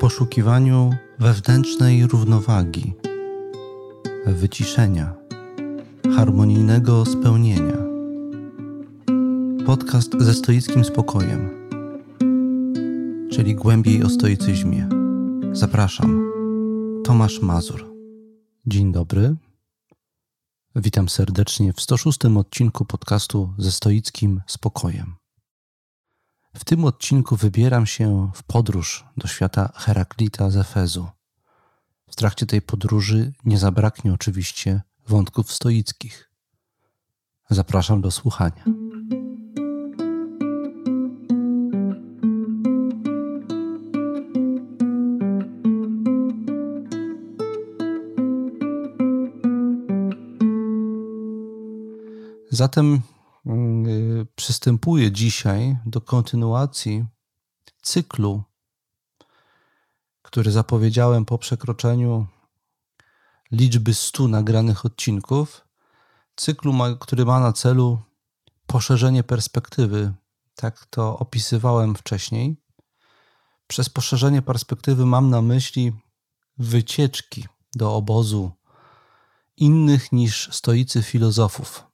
poszukiwaniu wewnętrznej równowagi, wyciszenia, harmonijnego spełnienia. Podcast ze stoickim spokojem, czyli głębiej o stoicyzmie. Zapraszam, Tomasz Mazur. Dzień dobry. Witam serdecznie w 106 odcinku podcastu ze stoickim spokojem. W tym odcinku wybieram się w podróż do świata Heraklita z Efezu. W trakcie tej podróży nie zabraknie oczywiście wątków stoickich. Zapraszam do słuchania. Zatem Przystępuję dzisiaj do kontynuacji cyklu, który zapowiedziałem po przekroczeniu liczby 100 nagranych odcinków. Cyklu, który ma na celu poszerzenie perspektywy. Tak to opisywałem wcześniej. Przez poszerzenie perspektywy mam na myśli wycieczki do obozu innych niż stoicy filozofów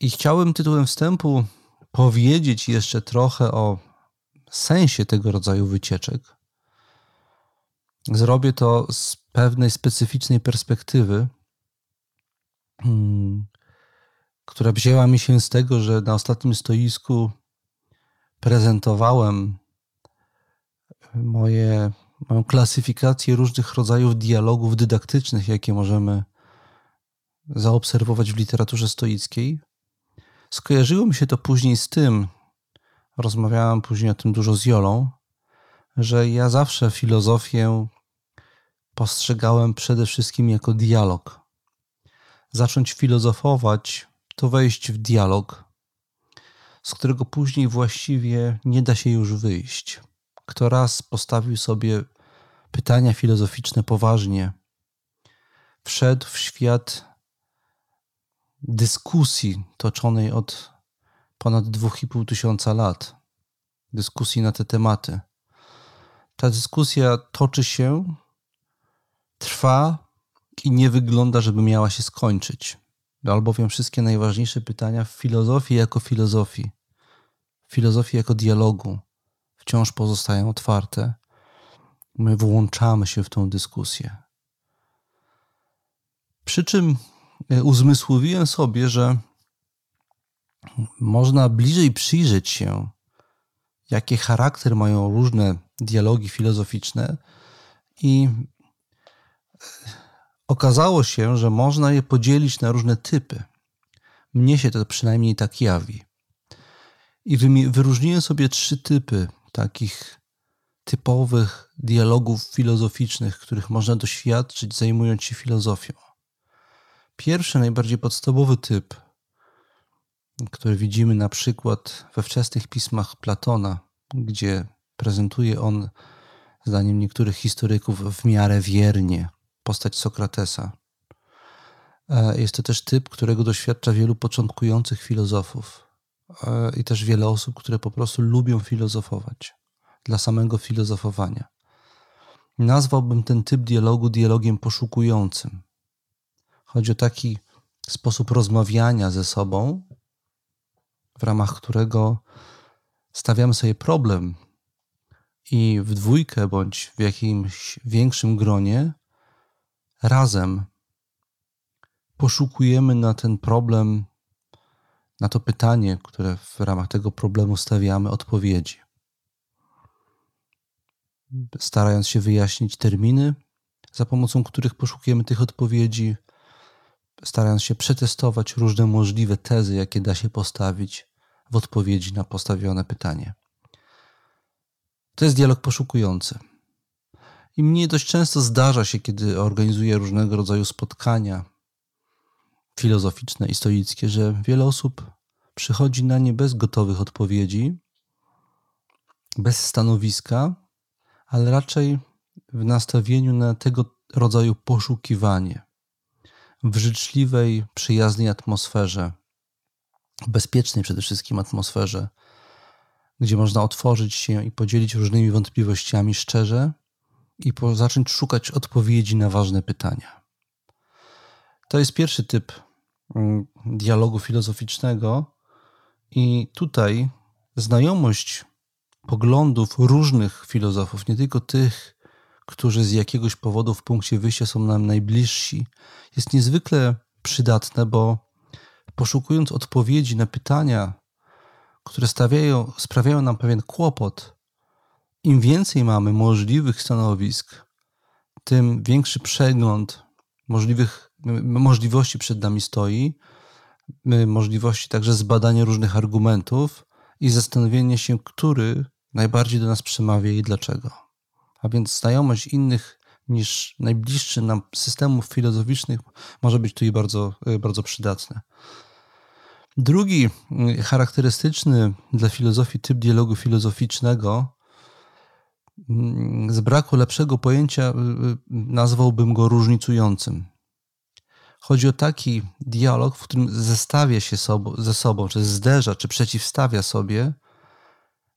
I chciałem tytułem wstępu powiedzieć jeszcze trochę o sensie tego rodzaju wycieczek. Zrobię to z pewnej specyficznej perspektywy, hmm, która wzięła mi się z tego, że na ostatnim stoisku prezentowałem moje, moją klasyfikację różnych rodzajów dialogów dydaktycznych, jakie możemy zaobserwować w literaturze stoickiej. Skojarzyło mi się to później z tym, rozmawiałem później o tym dużo z Jolą, że ja zawsze filozofię postrzegałem przede wszystkim jako dialog. Zacząć filozofować to wejść w dialog, z którego później właściwie nie da się już wyjść. Kto raz postawił sobie pytania filozoficzne poważnie, wszedł w świat dyskusji toczonej od ponad 2,5 tysiąca lat, dyskusji na te tematy. Ta dyskusja toczy się, trwa i nie wygląda, żeby miała się skończyć, albowiem wszystkie najważniejsze pytania w filozofii jako filozofii, filozofii jako dialogu wciąż pozostają otwarte. My włączamy się w tą dyskusję. Przy czym uzmysłowiłem sobie, że można bliżej przyjrzeć się, jakie charakter mają różne dialogi filozoficzne, i e, okazało się, że można je podzielić na różne typy. Mnie się to przynajmniej tak jawi. I wyróżniłem sobie trzy typy takich typowych dialogów filozoficznych, których można doświadczyć zajmując się filozofią. Pierwszy, najbardziej podstawowy typ, który widzimy na przykład we wczesnych pismach Platona, gdzie prezentuje on, zdaniem niektórych historyków, w miarę wiernie postać Sokratesa. E, jest to też typ, którego doświadcza wielu początkujących filozofów e, i też wiele osób, które po prostu lubią filozofować dla samego filozofowania. Nazwałbym ten typ dialogu dialogiem poszukującym. Chodzi o taki sposób rozmawiania ze sobą, w ramach którego stawiamy sobie problem i w dwójkę bądź w jakimś większym gronie razem poszukujemy na ten problem, na to pytanie, które w ramach tego problemu stawiamy, odpowiedzi. Starając się wyjaśnić terminy, za pomocą których poszukujemy tych odpowiedzi, starając się przetestować różne możliwe tezy, jakie da się postawić w odpowiedzi na postawione pytanie. To jest dialog poszukujący. I mnie dość często zdarza się, kiedy organizuję różnego rodzaju spotkania filozoficzne i stoickie, że wiele osób przychodzi na nie bez gotowych odpowiedzi, bez stanowiska, ale raczej w nastawieniu na tego rodzaju poszukiwanie w życzliwej, przyjaznej atmosferze, bezpiecznej przede wszystkim atmosferze, gdzie można otworzyć się i podzielić różnymi wątpliwościami szczerze i zacząć szukać odpowiedzi na ważne pytania. To jest pierwszy typ mm, dialogu filozoficznego, i tutaj znajomość poglądów różnych filozofów, nie tylko tych, którzy z jakiegoś powodu w punkcie wyjścia są nam najbliżsi, jest niezwykle przydatne, bo poszukując odpowiedzi na pytania, które stawiają, sprawiają nam pewien kłopot, im więcej mamy możliwych stanowisk, tym większy przegląd możliwych, możliwości przed nami stoi, możliwości także zbadania różnych argumentów i zastanowienie się, który najbardziej do nas przemawia i dlaczego. A więc znajomość innych niż najbliższy nam systemów filozoficznych może być tu i bardzo, y, bardzo przydatne. Drugi y, charakterystyczny dla filozofii typ dialogu filozoficznego, mm, z braku lepszego pojęcia, y, nazwałbym go różnicującym. Chodzi o taki dialog, w którym zestawia się sobą, ze sobą, czy zderza, czy przeciwstawia sobie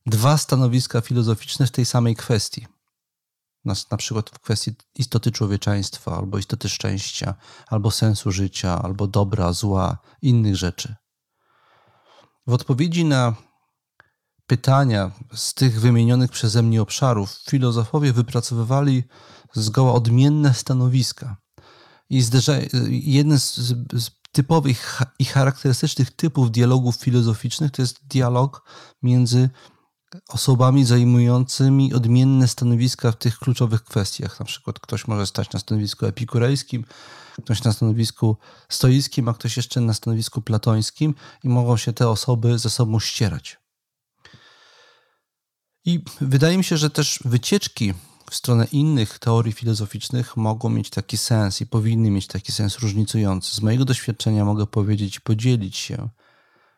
dwa stanowiska filozoficzne w tej samej kwestii. Na, na przykład w kwestii istoty człowieczeństwa, albo istoty szczęścia, albo sensu życia, albo dobra, zła, innych rzeczy. W odpowiedzi na pytania z tych wymienionych przeze mnie obszarów, filozofowie wypracowywali zgoła odmienne stanowiska. I jeden z, z typowych i charakterystycznych typów dialogów filozoficznych to jest dialog między osobami zajmującymi odmienne stanowiska w tych kluczowych kwestiach. Na przykład ktoś może stać na stanowisku epikurejskim, ktoś na stanowisku stoickim, a ktoś jeszcze na stanowisku platońskim i mogą się te osoby ze sobą ścierać. I wydaje mi się, że też wycieczki w stronę innych teorii filozoficznych mogą mieć taki sens i powinny mieć taki sens różnicujący. Z mojego doświadczenia mogę powiedzieć podzielić się,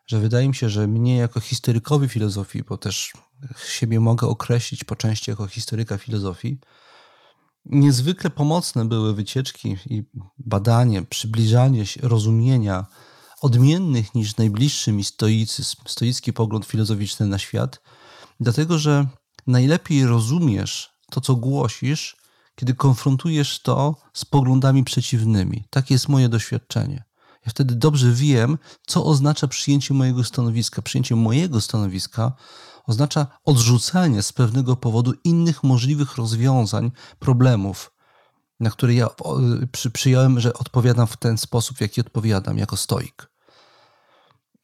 że wydaje mi się, że mnie jako historykowi filozofii, bo też siebie mogę określić po części jako historyka filozofii, niezwykle pomocne były wycieczki i badanie, przybliżanie rozumienia odmiennych niż najbliższy mi stoicyzm, stoicki pogląd filozoficzny na świat, dlatego że najlepiej rozumiesz to, co głosisz, kiedy konfrontujesz to z poglądami przeciwnymi. Takie jest moje doświadczenie. Ja wtedy dobrze wiem, co oznacza przyjęcie mojego stanowiska. Przyjęcie mojego stanowiska oznacza odrzucenie z pewnego powodu innych możliwych rozwiązań problemów, na które ja przy, przyjąłem, że odpowiadam w ten sposób, w jaki odpowiadam, jako stoik.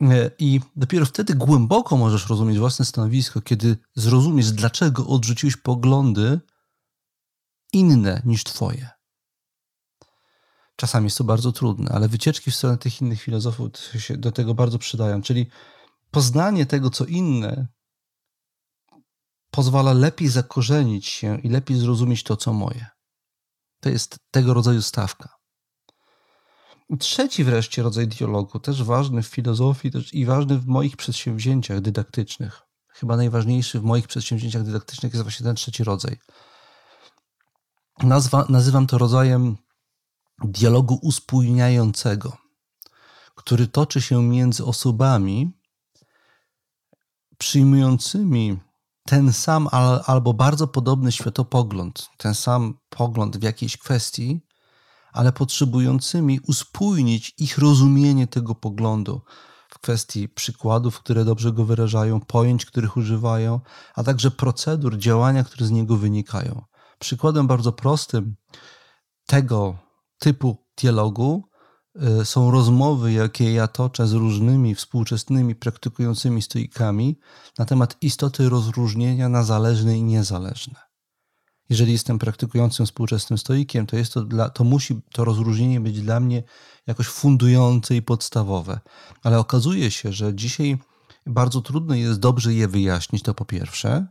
E, I dopiero wtedy głęboko możesz rozumieć własne stanowisko, kiedy zrozumiesz, dlaczego odrzuciłeś poglądy inne niż Twoje. Czasami jest to bardzo trudne, ale wycieczki w stronę tych innych filozofów się do tego bardzo przydają. Czyli poznanie tego, co inne, pozwala lepiej zakorzenić się i lepiej zrozumieć to, co moje. To jest tego rodzaju stawka. Trzeci wreszcie rodzaj dialogu, też ważny w filozofii też i ważny w moich przedsięwzięciach dydaktycznych. Chyba najważniejszy w moich przedsięwzięciach dydaktycznych jest właśnie ten trzeci rodzaj. Nazwa, nazywam to rodzajem dialogu uspójniającego, który toczy się między osobami przyjmującymi ten sam albo bardzo podobny światopogląd, ten sam pogląd w jakiejś kwestii, ale potrzebującymi uspójnić ich rozumienie tego poglądu w kwestii przykładów, które dobrze go wyrażają, pojęć, których używają, a także procedur działania, które z niego wynikają. Przykładem bardzo prostym tego typu dialogu y, są rozmowy, jakie ja toczę z różnymi współczesnymi praktykującymi stoikami na temat istoty rozróżnienia na zależne i niezależne jeżeli jestem praktykującym współczesnym stoikiem, to, jest to, dla, to musi to rozróżnienie być dla mnie jakoś fundujące i podstawowe. Ale okazuje się, że dzisiaj bardzo trudno jest dobrze je wyjaśnić, to po pierwsze,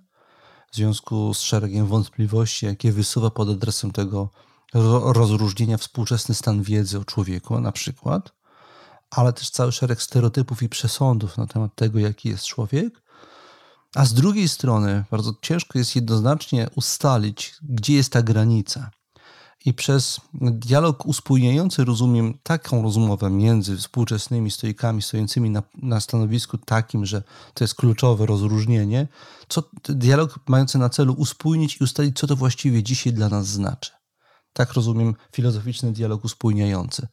w związku z szeregiem wątpliwości, jakie wysuwa pod adresem tego rozróżnienia współczesny stan wiedzy o człowieku, na przykład, ale też cały szereg stereotypów i przesądów na temat tego, jaki jest człowiek, a z drugiej strony bardzo ciężko jest jednoznacznie ustalić, gdzie jest ta granica. I przez dialog uspójniający rozumiem taką rozmowę między współczesnymi stoikami stojącymi na, na stanowisku takim, że to jest kluczowe rozróżnienie, co dialog mający na celu uspójnić i ustalić, co to właściwie dzisiaj dla nas znaczy. Tak rozumiem filozoficzny dialog uspójniający.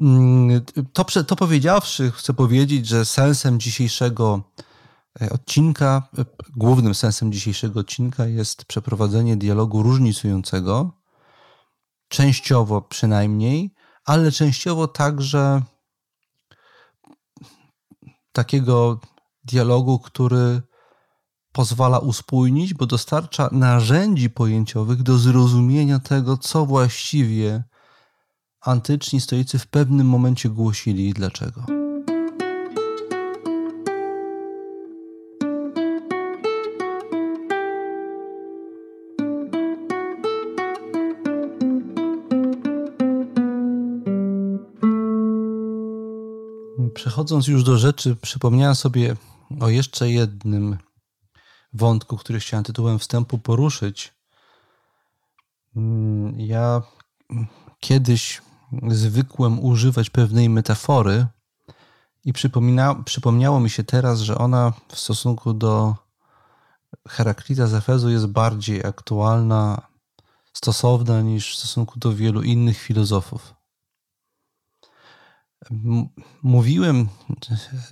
Mm, to, to powiedziawszy, chcę powiedzieć, że sensem dzisiejszego e, odcinka, e, głównym sensem dzisiejszego odcinka jest przeprowadzenie dialogu różnicującego, częściowo przynajmniej, ale częściowo także takiego dialogu, który pozwala uspójnić, bo dostarcza narzędzi pojęciowych do zrozumienia tego, co właściwie antyczni stoicy w pewnym momencie głosili i dlaczego. Przechodząc już do rzeczy, przypomniałem sobie o jeszcze jednym wątku, który chciałem tytułem wstępu poruszyć. Mm, ja kiedyś zwykłem używać pewnej metafory i przypomina, przypomniało mi się teraz, że ona w stosunku do Heraklita z Efezu jest bardziej aktualna, stosowna niż w stosunku do wielu innych filozofów. Mówiłem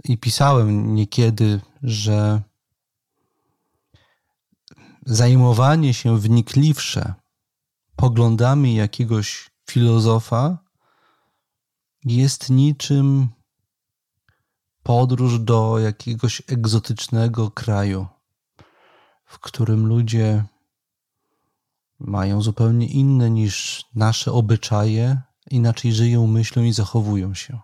i pisałem niekiedy, że zajmowanie się wnikliwsze poglądami jakiegoś filozofa jest niczym podróż do jakiegoś egzotycznego kraju, w którym ludzie mają zupełnie inne niż nasze obyczaje, inaczej żyją, myślą i zachowują się.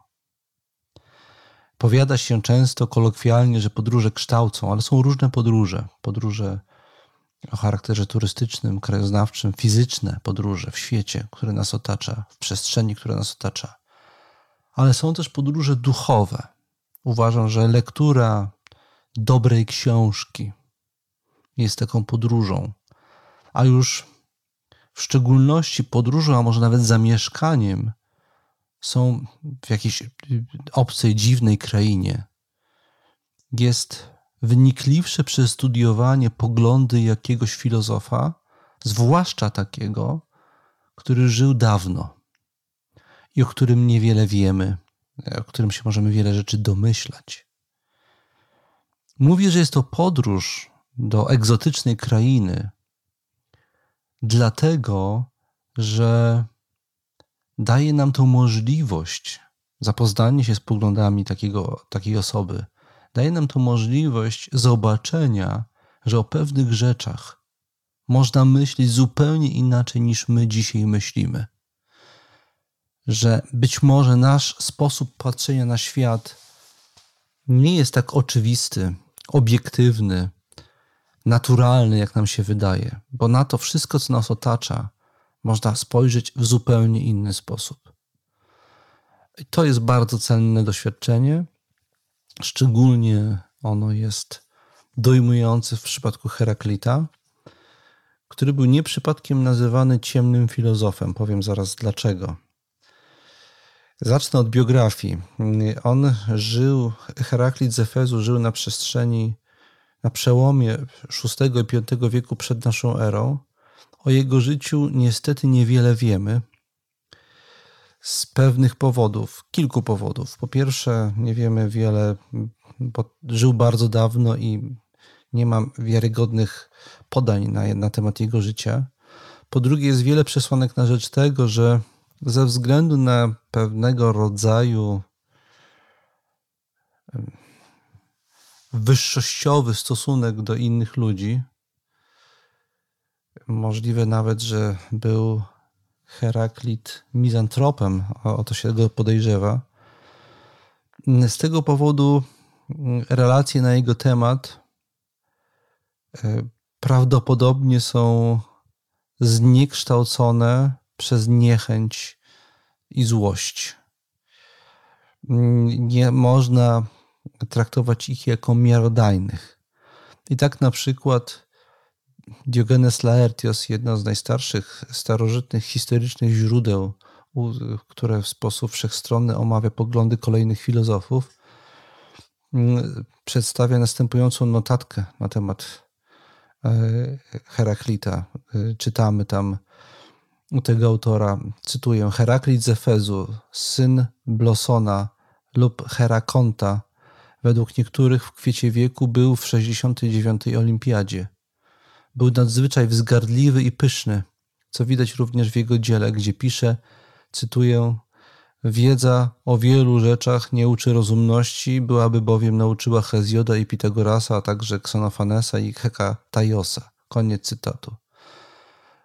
Powiada się często kolokwialnie, że podróże kształcą, ale są różne podróże. Podróże o charakterze turystycznym, krajoznawczym, fizyczne podróże w świecie, które nas otacza, w przestrzeni, która nas otacza. Ale są też podróże duchowe. Uważam, że lektura dobrej książki jest taką podróżą, a już w szczególności podróżą, a może nawet zamieszkaniem, są w jakiejś obcej, dziwnej krainie. Jest wnikliwsze przestudiowanie poglądy jakiegoś filozofa, zwłaszcza takiego, który żył dawno i o którym niewiele wiemy, o którym się możemy wiele rzeczy domyślać. Mówię, że jest to podróż do egzotycznej krainy, dlatego, że daje nam tą możliwość zapoznania się z poglądami takiego, takiej osoby, daje nam to możliwość zobaczenia, że o pewnych rzeczach można myśleć zupełnie inaczej niż my dzisiaj myślimy. Że być może nasz sposób patrzenia na świat nie jest tak oczywisty, obiektywny, naturalny, jak nam się wydaje, bo na to wszystko, co nas otacza, można spojrzeć w zupełnie inny sposób. I to jest bardzo cenne doświadczenie, Szczególnie ono jest dojmujące w przypadku Heraklita, który był nie przypadkiem nazywany ciemnym filozofem. Powiem zaraz dlaczego. Zacznę od biografii. On żył, Heraklit z Efezu żył na przestrzeni, na przełomie VI i V wieku przed naszą erą. O jego życiu niestety niewiele wiemy z pewnych powodów, kilku powodów. Po pierwsze, nie wiemy wiele, bo żył bardzo dawno i nie mam wiarygodnych podań na, na temat jego życia. Po drugie, jest wiele przesłanek na rzecz tego, że ze względu na pewnego rodzaju wyższościowy stosunek do innych ludzi, możliwe nawet, że był Heraklit mizantropem, o to się go podejrzewa. Z tego powodu mm, relacje na jego temat e, prawdopodobnie są zniekształcone przez niechęć i złość. Mm, nie można traktować ich jako miarodajnych. I tak na przykład Diogenes Laertios, jedno z najstarszych starożytnych historycznych źródeł, które w sposób wszechstronny omawia poglądy kolejnych filozofów, mm, przedstawia następującą notatkę na temat e, Heraklita. E, czytamy tam u tego autora, cytuję, Heraklit z Efezu, syn Blosona lub Herakonta, według niektórych w kwiecie wieku był w 69. olimpiadzie. Był nadzwyczaj wzgardliwy i pyszny, co widać również w jego dziele, gdzie pisze, cytuję, Wiedza o wielu rzeczach nie uczy rozumności, byłaby bowiem nauczyła Hezjoda i Pitagorasa, a także Ksonofanesa i Hekatajosa. Koniec cytatu.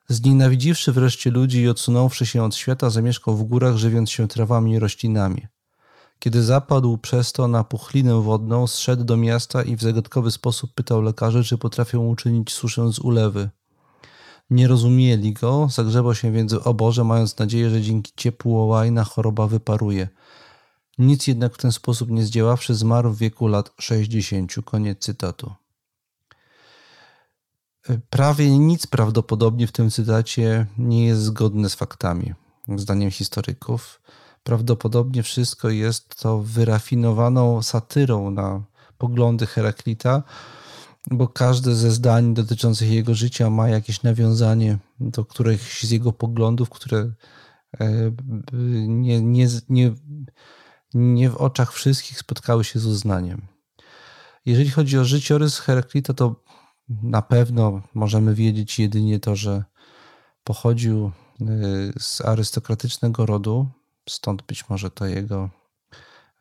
Znienawidziwszy wreszcie ludzi i odsunąwszy się od świata, zamieszkał w górach, żywiąc się trawami i roślinami. Kiedy zapadł przez to na puchlinę wodną, zszedł do miasta i w zagadkowy sposób pytał lekarzy, czy potrafią uczynić suszę z ulewy. Nie rozumieli go, zagrzebał się więc w oborze, mając nadzieję, że dzięki ciepłu łajna choroba wyparuje. Nic jednak w ten sposób nie zdziaławszy, zmarł w wieku lat 60. Koniec cytatu. Prawie nic prawdopodobnie w tym cytacie nie jest zgodne z faktami, zdaniem historyków. Prawdopodobnie wszystko jest to wyrafinowaną satyrą na poglądy Heraklita, bo każde ze zdań dotyczących jego życia ma jakieś nawiązanie do któregoś z jego poglądów, które e, nie, nie, nie, nie w oczach wszystkich spotkały się z uznaniem. Jeżeli chodzi o życiorys Heraklita, to na pewno możemy wiedzieć jedynie to, że pochodził e, z arystokratycznego rodu, stąd być może to jego,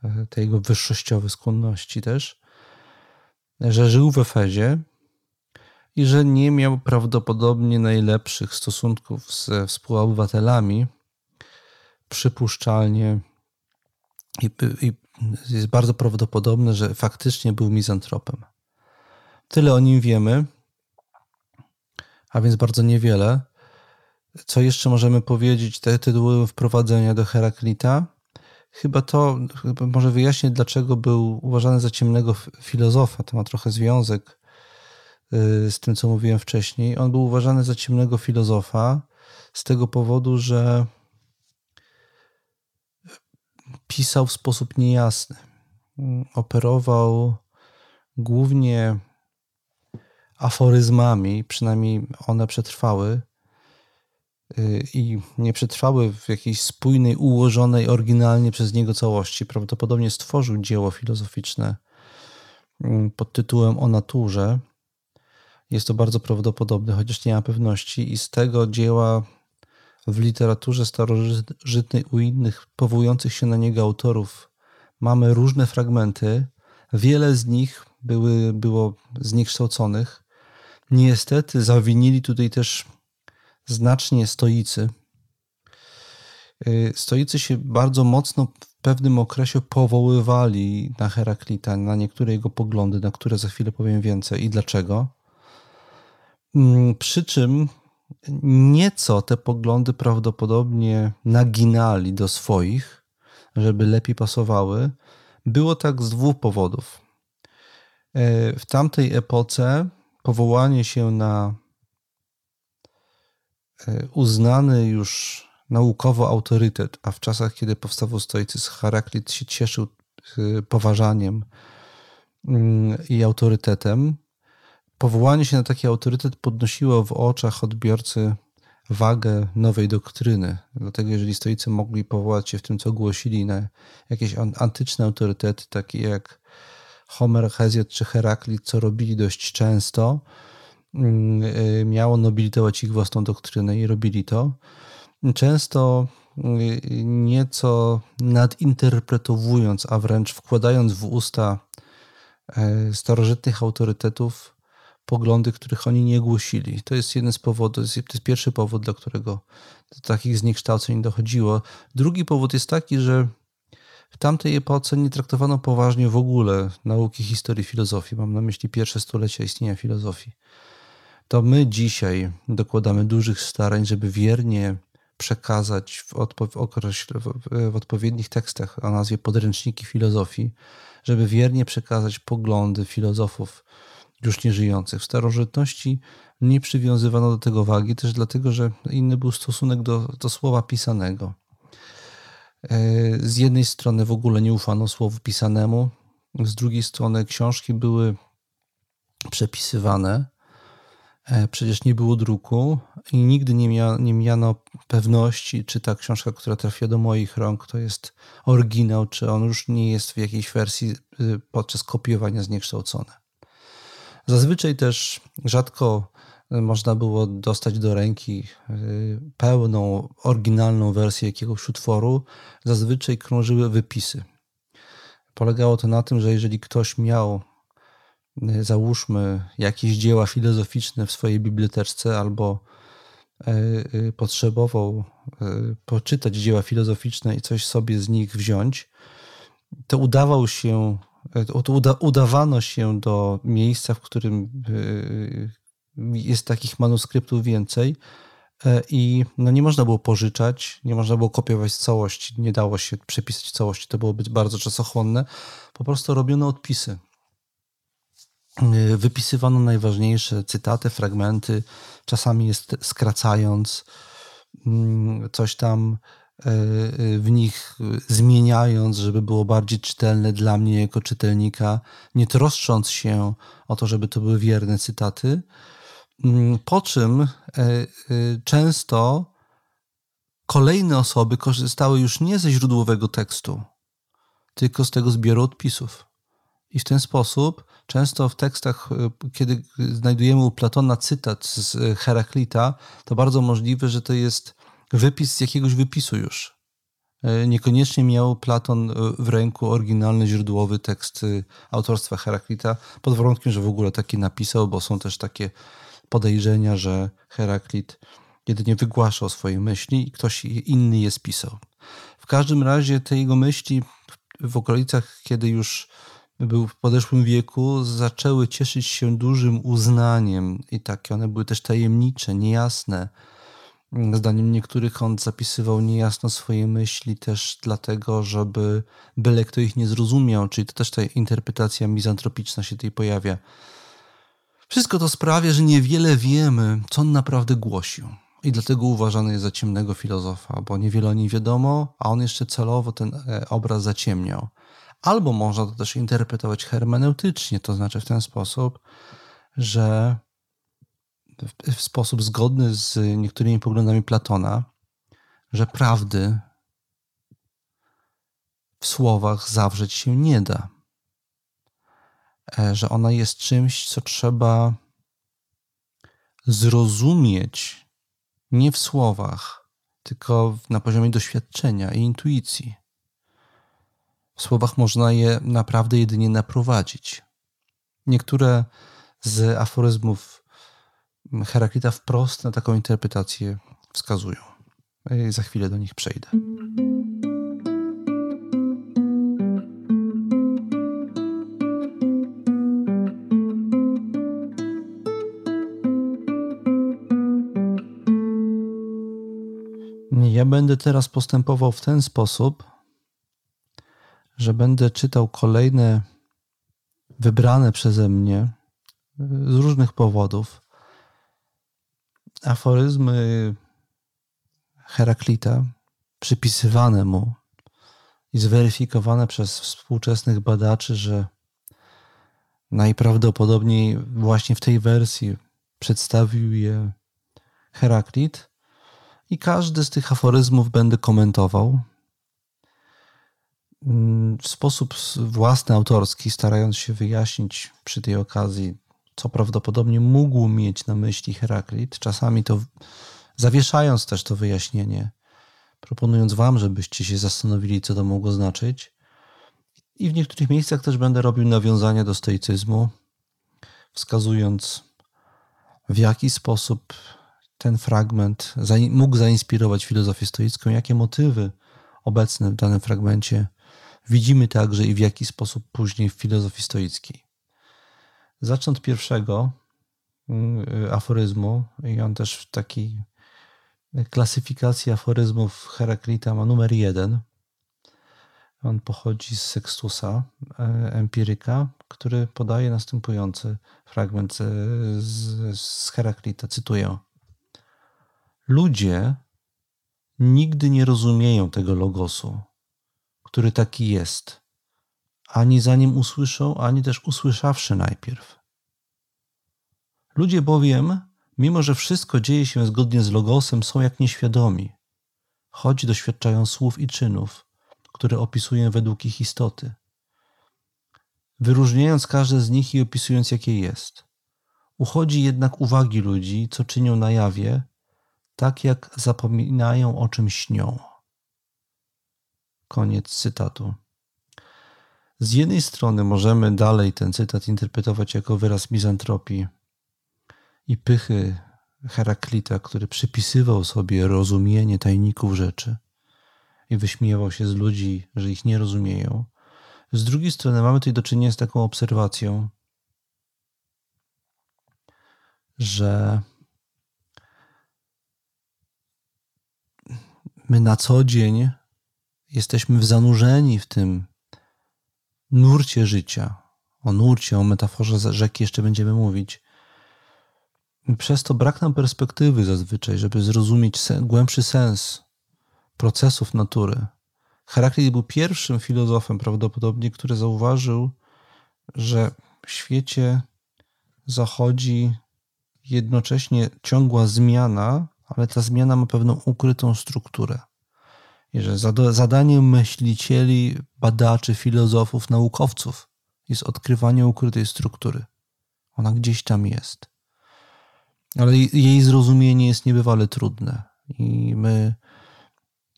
e, te jego wyższościowe skłonności też że żył w Efezie i że nie miał prawdopodobnie najlepszych stosunków ze współobywatelami. Przypuszczalnie i, i jest bardzo prawdopodobne, że faktycznie był mizantropem. Tyle o nim wiemy, a więc bardzo niewiele. Co jeszcze możemy powiedzieć? Te tytuły wprowadzenia do Heraklita Chyba to chyba może wyjaśnię, dlaczego był uważany za ciemnego filozofa. To ma trochę związek y, z tym, co mówiłem wcześniej. On był uważany za ciemnego filozofa z tego powodu, że pisał w sposób niejasny. Operował głównie aforyzmami, przynajmniej one przetrwały, i nie przetrwały w jakiejś spójnej, ułożonej oryginalnie przez niego całości. Prawdopodobnie stworzył dzieło filozoficzne mm, pod tytułem O naturze. Jest to bardzo prawdopodobne, chociaż nie ma pewności, i z tego dzieła w literaturze starożytnej u innych powołujących się na niego autorów mamy różne fragmenty. Wiele z nich były, było zniekształconych. Niestety zawinili tutaj też znacznie stoicy. Y, stoicy się bardzo mocno w pewnym okresie powoływali na Heraklita, na niektóre jego poglądy, na które za chwilę powiem więcej i dlaczego. Mm, przy czym nieco te poglądy prawdopodobnie naginali do swoich, żeby lepiej pasowały. Było tak z dwóch powodów. Y, w tamtej epoce powołanie się na uznany już naukowo autorytet, a w czasach, kiedy powstawał stoicyzm, Heraklit się cieszył e, poważaniem mm, i autorytetem. Powołanie się na taki autorytet podnosiło w oczach odbiorcy wagę nowej doktryny. Dlatego, jeżeli stoicy mogli powołać się w tym, co głosili, na jakieś antyczne autorytety, takie jak Homer, Hezjot czy Heraklit, co robili dość często, miało nobilitować ich własną doktrynę i robili to. Często y, nieco nadinterpretowując, a wręcz wkładając w usta e, starożytnych autorytetów poglądy, których oni nie głosili. To jest jeden z powodów, to jest pierwszy powód, dla którego do takich zniekształceń dochodziło. Drugi powód jest taki, że w tamtej epoce nie traktowano poważnie w ogóle nauki historii filozofii. Mam na myśli pierwsze stulecia istnienia filozofii to my dzisiaj dokładamy dużych starań, żeby wiernie przekazać w, odpo w, w odpowiednich tekstach o nazwie podręczniki filozofii, żeby wiernie przekazać poglądy filozofów już nieżyjących. W starożytności nie przywiązywano do tego wagi, też dlatego, że inny był stosunek do, do słowa pisanego. E, z jednej strony w ogóle nie ufano słowu pisanemu, z drugiej strony książki były przepisywane. E, przecież nie było druku i nigdy nie, mia, nie miano pewności, czy ta książka, która trafia do moich rąk, to jest oryginał, czy on już nie jest w jakiejś wersji y, podczas kopiowania zniekształcony. Zazwyczaj też rzadko można było dostać do ręki y, pełną, oryginalną wersję jakiegoś utworu. Zazwyczaj krążyły wypisy. Polegało to na tym, że jeżeli ktoś miał, y, załóżmy, jakieś dzieła filozoficzne w swojej biblioteczce albo y, potrzebował poczytać dzieła filozoficzne i coś sobie z nich wziąć, to udawał się, to uda, udawano się do miejsca, w którym jest takich manuskryptów więcej e, i no nie można było pożyczać, nie można było kopiować całości, nie dało się przepisać całości, to byłoby bardzo czasochłonne. Po prostu robiono odpisy. E, wypisywano najważniejsze cytaty, fragmenty, czasami jest skracając, mm, coś tam e, w nich zmieniając, żeby było bardziej czytelne dla mnie jako czytelnika, nie troszcząc się o to, żeby to były wierne cytaty, Mm, po czym często kolejne osoby korzystały już nie ze źródłowego tekstu, tylko z tego zbioru odpisów. I w ten sposób często w tekstach, e, kiedy znajdujemy u Platona cytat z Heraklita, to bardzo możliwe, że to jest wypis z jakiegoś wypisu już. Niekoniecznie miał Platon w ręku oryginalny, źródłowy tekst autorstwa Heraklita, pod warunkiem, że w ogóle taki napisał, bo są też takie podejrzenia, że Heraklit jedynie wygłaszał swoje myśli i ktoś inny je spisał. W każdym razie te jego myśli w okolicach, kiedy już był w podeszłym wieku, zaczęły cieszyć się dużym uznaniem i takie one były też tajemnicze, niejasne. Zdaniem niektórych on zapisywał niejasno swoje myśli też dlatego, żeby byle kto ich nie zrozumiał, czyli to też ta interpretacja mizantropiczna się tutaj pojawia. Wszystko to sprawia, że niewiele wiemy, co on naprawdę głosił. I dlatego uważany jest za ciemnego filozofa, bo niewiele o nim wiadomo, a on jeszcze celowo ten e, obraz zaciemniał. Albo można to też interpretować hermeneutycznie, to znaczy w ten sposób, że w sposób zgodny z niektórymi poglądami Platona, że prawdy w słowach zawrzeć się nie da. E, że ona jest czymś, co trzeba zrozumieć nie w słowach, tylko na poziomie doświadczenia i intuicji. W słowach można je naprawdę jedynie naprowadzić. Niektóre z aforyzmów Heraklita wprost na taką interpretację wskazują. Za chwilę do nich przejdę. Ja będę teraz postępował w ten sposób, że będę czytał kolejne wybrane przeze mnie z różnych powodów. Aforyzmy Heraklita przypisywane mu i zweryfikowane przez współczesnych badaczy, że najprawdopodobniej właśnie w tej wersji przedstawił je Heraklit. I każdy z tych aforyzmów będę komentował w sposób własny, autorski, starając się wyjaśnić przy tej okazji, co prawdopodobnie mógł mieć na myśli Heraklit, czasami to zawieszając też to wyjaśnienie, proponując Wam, żebyście się zastanowili, co to mogło znaczyć. I w niektórych miejscach też będę robił nawiązania do stoicyzmu, wskazując, w jaki sposób ten fragment mógł zainspirować filozofię stoicką, jakie motywy obecne w danym fragmencie widzimy także i w jaki sposób później w filozofii stoickiej. Zacznę od pierwszego mm, aforyzmu i on też w takiej klasyfikacji aforyzmów Heraklita ma numer jeden. On pochodzi z Sextusa, e, empiryka, który podaje następujący fragment z, z Heraklita. Cytuję. Ludzie nigdy nie rozumieją tego logosu, który taki jest, ani zanim usłyszą, ani też usłyszawszy najpierw. Ludzie bowiem, mimo że wszystko dzieje się zgodnie z logosem, są jak nieświadomi, choć doświadczają słów i czynów, które opisują według ich istoty wyróżniając każde z nich i opisując, jakie jest. Uchodzi jednak uwagi ludzi, co czynią na jawie, tak jak zapominają o czym śnią. Koniec cytatu. Z jednej strony możemy dalej ten cytat interpretować jako wyraz mizantropii i pychy Heraklita, który przypisywał sobie rozumienie tajników rzeczy i wyśmiewał się z ludzi, że ich nie rozumieją. Z drugiej strony mamy tutaj do czynienia z taką obserwacją, że my na co dzień jesteśmy zanurzeni w tym nurcie życia. O nurcie, o metaforze rzeki jeszcze będziemy mówić. Przez to brak nam perspektywy zazwyczaj, żeby zrozumieć sen, głębszy sens procesów natury. Heraklit był pierwszym filozofem prawdopodobnie, który zauważył, że w świecie zachodzi jednocześnie ciągła zmiana, ale ta zmiana ma pewną ukrytą strukturę. I że zadaniem myślicieli, badaczy, filozofów, naukowców jest odkrywanie ukrytej struktury. Ona gdzieś tam jest. Ale jej zrozumienie jest niebywale trudne i my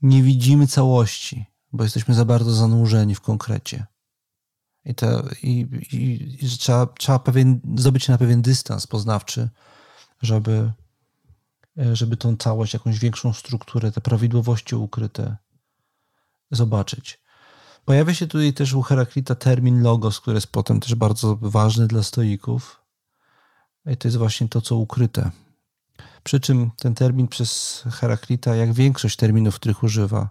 nie widzimy całości bo jesteśmy za bardzo zanurzeni w konkrecie. I, to, i, i, i trzeba, trzeba pewien, zdobyć się na pewien dystans poznawczy, żeby, żeby tą całość, jakąś większą strukturę, te prawidłowości ukryte zobaczyć. Pojawia się tutaj też u Heraklita termin logos, który jest potem też bardzo ważny dla stoików. I to jest właśnie to, co ukryte. Przy czym ten termin przez Heraklita, jak większość terminów, których używa,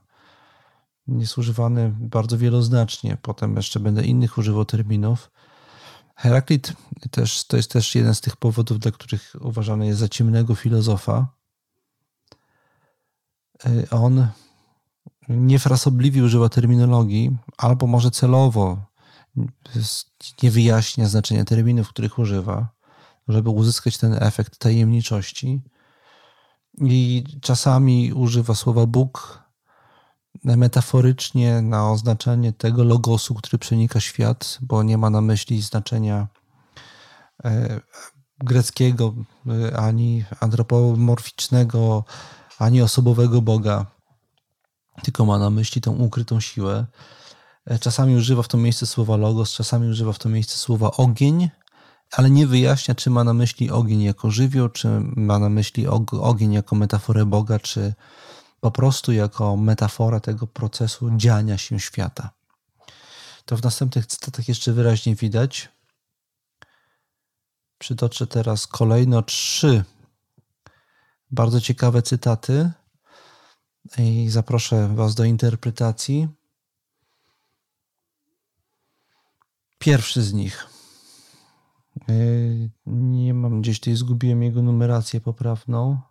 jest używany bardzo wieloznacznie. Potem jeszcze będę innych używał terminów. Heraklit też, to jest też jeden z tych powodów, dla których uważany jest za ciemnego filozofa. Y, on niefrasobliwie używa terminologii, albo może celowo nie wyjaśnia znaczenia terminów, których używa, żeby uzyskać ten efekt tajemniczości. I czasami używa słowa Bóg, metaforycznie na oznaczenie tego logosu, który przenika świat, bo nie ma na myśli znaczenia e, greckiego, e, ani antropomorficznego, ani osobowego Boga, tylko ma na myśli tą ukrytą siłę. E, czasami używa w to miejsce słowa logos, czasami używa w to miejsce słowa ogień, ale nie wyjaśnia, czy ma na myśli ogień jako żywioł, czy ma na myśli ogień jako metaforę Boga, czy po prostu jako metafora tego procesu dziania się świata. To w następnych cytatach jeszcze wyraźnie widać. Przytoczę teraz kolejno trzy bardzo ciekawe cytaty i zaproszę Was do interpretacji. Pierwszy z nich. Yy, nie mam gdzieś tutaj, zgubiłem jego numerację poprawną.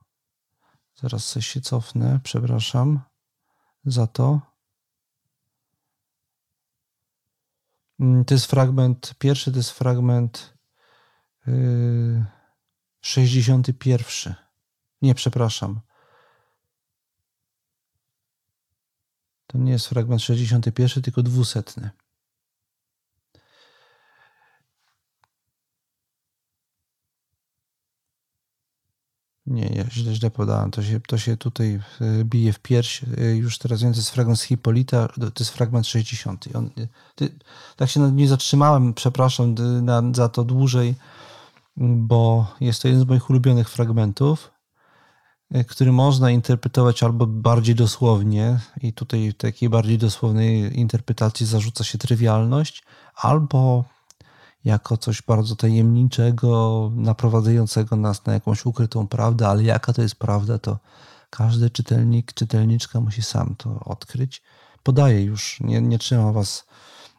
Zaraz się cofnę, przepraszam za to. Mm, to jest fragment, pierwszy to jest fragment yy, 61. Nie, przepraszam. To nie jest fragment 61, tylko dwusetny. Nie, ja źle, źle podałem. To się, to się tutaj e, bije w pierś. E, już teraz wiem, to jest fragment z Hipolita, to jest fragment 60. On, e, ty, tak się nie zatrzymałem, przepraszam na, za to dłużej, bo jest to jeden z moich ulubionych fragmentów, który można interpretować albo bardziej dosłownie, i tutaj takiej bardziej dosłownej interpretacji zarzuca się trywialność, albo jako coś bardzo tajemniczego, naprowadzającego nas na jakąś ukrytą prawdę, ale jaka to jest prawda, to każdy czytelnik, czytelniczka musi sam to odkryć. Podaję już, nie, nie trzymam was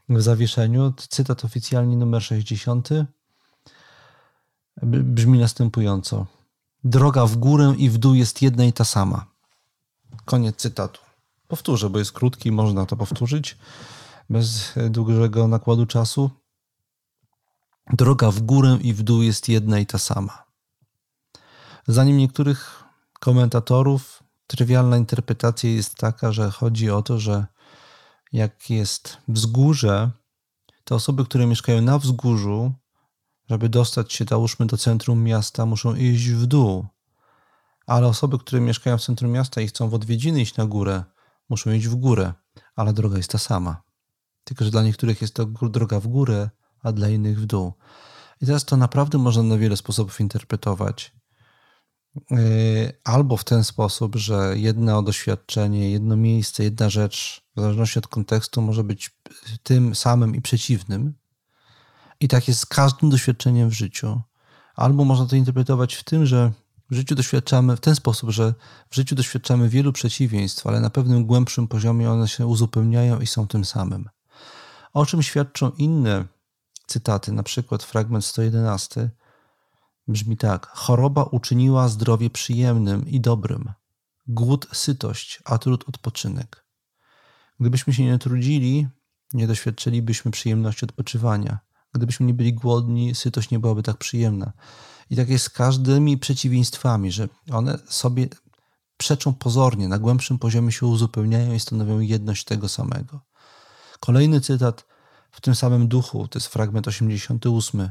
w zawieszeniu. Cytat oficjalnie numer 60 brzmi następująco. Droga w górę i w dół jest jedna i ta sama. Koniec cytatu. Powtórzę, bo jest krótki, można to powtórzyć bez dłuższego nakładu czasu. Droga w górę i w dół jest jedna i ta sama. Zanim niektórych komentatorów, trywialna interpretacja jest taka, że chodzi o to, że jak jest wzgórze, to osoby, które mieszkają na wzgórzu, żeby dostać się, załóżmy, do centrum miasta, muszą iść w dół. Ale osoby, które mieszkają w centrum miasta i chcą w odwiedziny iść na górę, muszą iść w górę, ale droga jest ta sama. Tylko, że dla niektórych jest to droga w górę, a dla innych w dół. I teraz to naprawdę można na wiele sposobów interpretować. Yy, albo w ten sposób, że jedno doświadczenie, jedno miejsce, jedna rzecz, w zależności od kontekstu, może być tym samym i przeciwnym. I tak jest z każdym doświadczeniem w życiu. Albo można to interpretować w tym, że w życiu doświadczamy w ten sposób, że w życiu doświadczamy wielu przeciwieństw, ale na pewnym głębszym poziomie one się uzupełniają i są tym samym. O czym świadczą inne cytaty, na przykład fragment 111 brzmi tak: Choroba uczyniła zdrowie przyjemnym i dobrym, głód sytość, a trud odpoczynek. Gdybyśmy się nie trudzili, nie doświadczylibyśmy przyjemności odpoczywania. Gdybyśmy nie byli głodni, sytość nie byłaby tak przyjemna. I tak jest z każdymi przeciwieństwami, że one sobie przeczą pozornie, na głębszym poziomie się uzupełniają i stanowią jedność tego samego. Kolejny cytat w tym samym duchu, to jest fragment 88.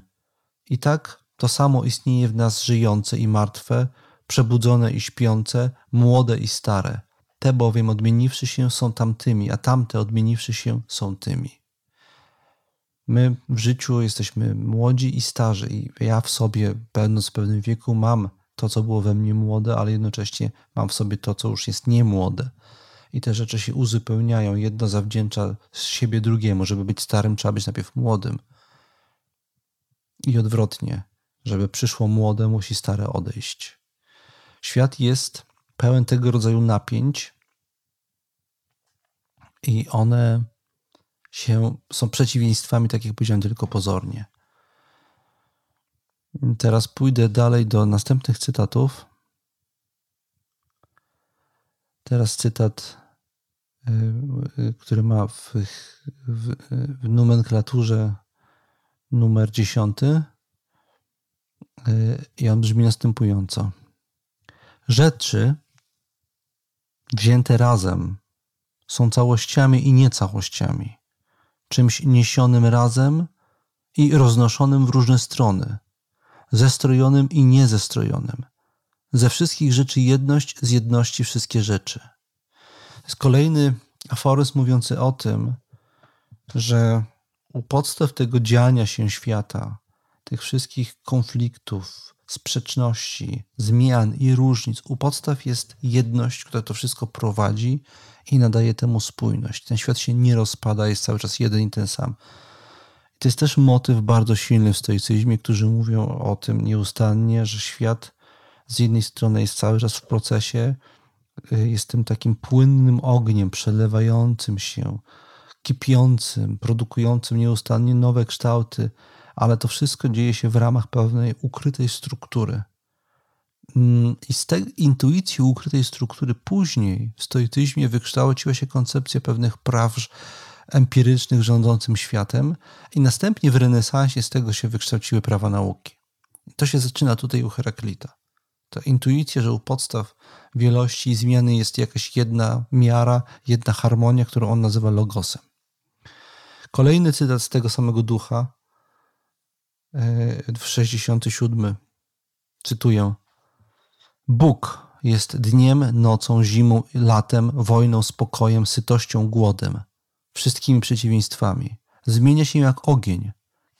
I tak to samo istnieje w nas żyjące i martwe, przebudzone i śpiące, młode i stare. Te bowiem odmieniwszy się są tamtymi, a tamte odmieniwszy się są tymi. My w życiu jesteśmy młodzi i starzy, i ja w sobie, będąc w pewnym wieku, mam to, co było we mnie młode, ale jednocześnie mam w sobie to, co już jest niemłode i te rzeczy się uzupełniają. Jedno zawdzięcza z siebie drugiemu. Żeby być starym, trzeba być najpierw młodym. I odwrotnie. Żeby przyszło młode, musi stare odejść. Świat jest pełen tego rodzaju napięć i one się, są przeciwieństwami, tak jak powiedziałem, tylko pozornie. Teraz pójdę dalej do następnych cytatów. Teraz cytat Y, y, który ma w, w, w nomenklaturze numer 10 y, i on brzmi następująco. Rzeczy wzięte razem są całościami i niecałościami, czymś niesionym razem i roznoszonym w różne strony, zestrojonym i niezestrojonym. Ze wszystkich rzeczy jedność, z jedności wszystkie rzeczy jest kolejny aforyzm mówiący o tym, że u podstaw tego dziania się świata, tych wszystkich konfliktów, sprzeczności, zmian i różnic, u podstaw jest jedność, która to wszystko prowadzi i nadaje temu spójność. Ten świat się nie rozpada, jest cały czas jeden i ten sam. To jest też motyw bardzo silny w stoicyzmie, którzy mówią o tym nieustannie, że świat z jednej strony jest cały czas w procesie, Y, jest tym takim płynnym ogniem przelewającym się, kipiącym, produkującym nieustannie nowe kształty, ale to wszystko dzieje się w ramach pewnej ukrytej struktury. Mm, I z tej intuicji ukrytej struktury później w stoicyzmie wykształciła się koncepcja pewnych praw empirycznych rządzącym światem, i następnie w renesansie z tego się wykształciły prawa nauki. To się zaczyna tutaj u Heraklita. Ta intuicja, że u podstaw wielości i zmiany jest jakaś jedna miara, jedna harmonia, którą on nazywa logosem. Kolejny cytat z tego samego ducha, w 67. Cytuję: Bóg jest dniem, nocą, zimą, latem, wojną, spokojem, sytością, głodem, wszystkimi przeciwieństwami. Zmienia się jak ogień,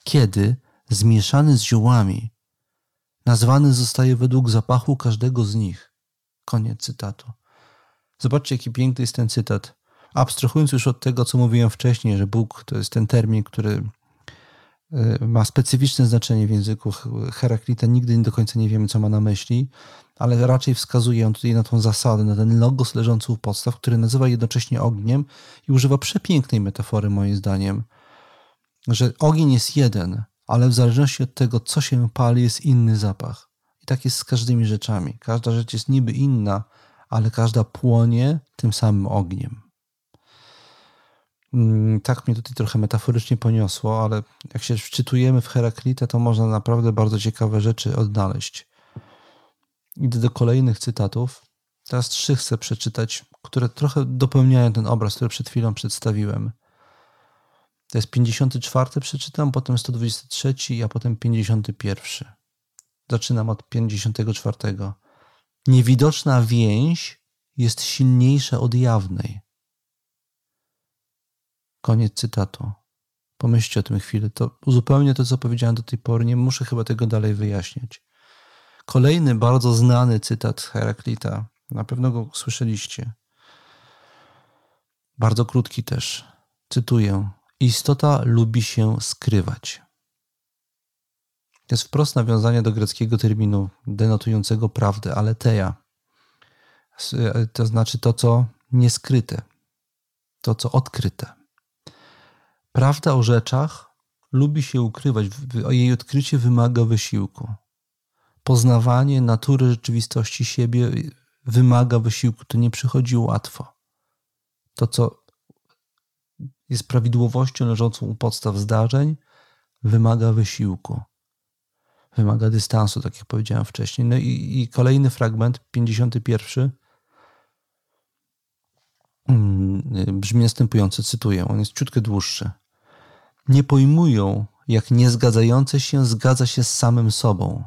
kiedy zmieszany z ziołami, nazwany zostaje według zapachu każdego z nich. Koniec cytatu. Zobaczcie, jaki piękny jest ten cytat. Abstrahując już od tego, co mówiłem wcześniej, że Bóg to jest ten termin, który ma specyficzne znaczenie w języku Heraklita. Nigdy do końca nie wiemy, co ma na myśli, ale raczej wskazuje on tutaj na tą zasadę, na ten logos leżący u podstaw, który nazywa jednocześnie ogniem i używa przepięknej metafory, moim zdaniem, że ogień jest jeden, ale w zależności od tego, co się pali, jest inny zapach. I tak jest z każdymi rzeczami. Każda rzecz jest niby inna, ale każda płonie tym samym ogniem. Mm, tak mnie tutaj trochę metaforycznie poniosło, ale jak się wczytujemy w Heraklita, to można naprawdę bardzo ciekawe rzeczy odnaleźć. Idę do kolejnych cytatów. Teraz trzy chcę przeczytać, które trochę dopełniają ten obraz, który przed chwilą przedstawiłem. To jest 54 przeczytam, potem 123, a potem 51. Zaczynam od 54. Niewidoczna więź jest silniejsza od jawnej. Koniec cytatu. Pomyślcie o tym chwilę. To uzupełnię to, co powiedziałem do tej pory. Nie muszę chyba tego dalej wyjaśniać. Kolejny bardzo znany cytat Heraklita. Na pewno go słyszeliście. Bardzo krótki też. Cytuję. Istota lubi się skrywać. Jest wprost nawiązanie do greckiego terminu denotującego prawdę, aletheia. To znaczy to, co nieskryte, to, co odkryte. Prawda o rzeczach lubi się ukrywać, jej odkrycie wymaga wysiłku. Poznawanie natury rzeczywistości siebie wymaga wysiłku, to nie przychodzi łatwo. To, co jest prawidłowością leżącą u podstaw zdarzeń, wymaga wysiłku. Wymaga dystansu, tak jak powiedziałem wcześniej. No i, i kolejny fragment, 51, mm, brzmi następująco, cytuję, on jest ciutkę dłuższy. Nie pojmują, jak niezgadzające się zgadza się z samym sobą.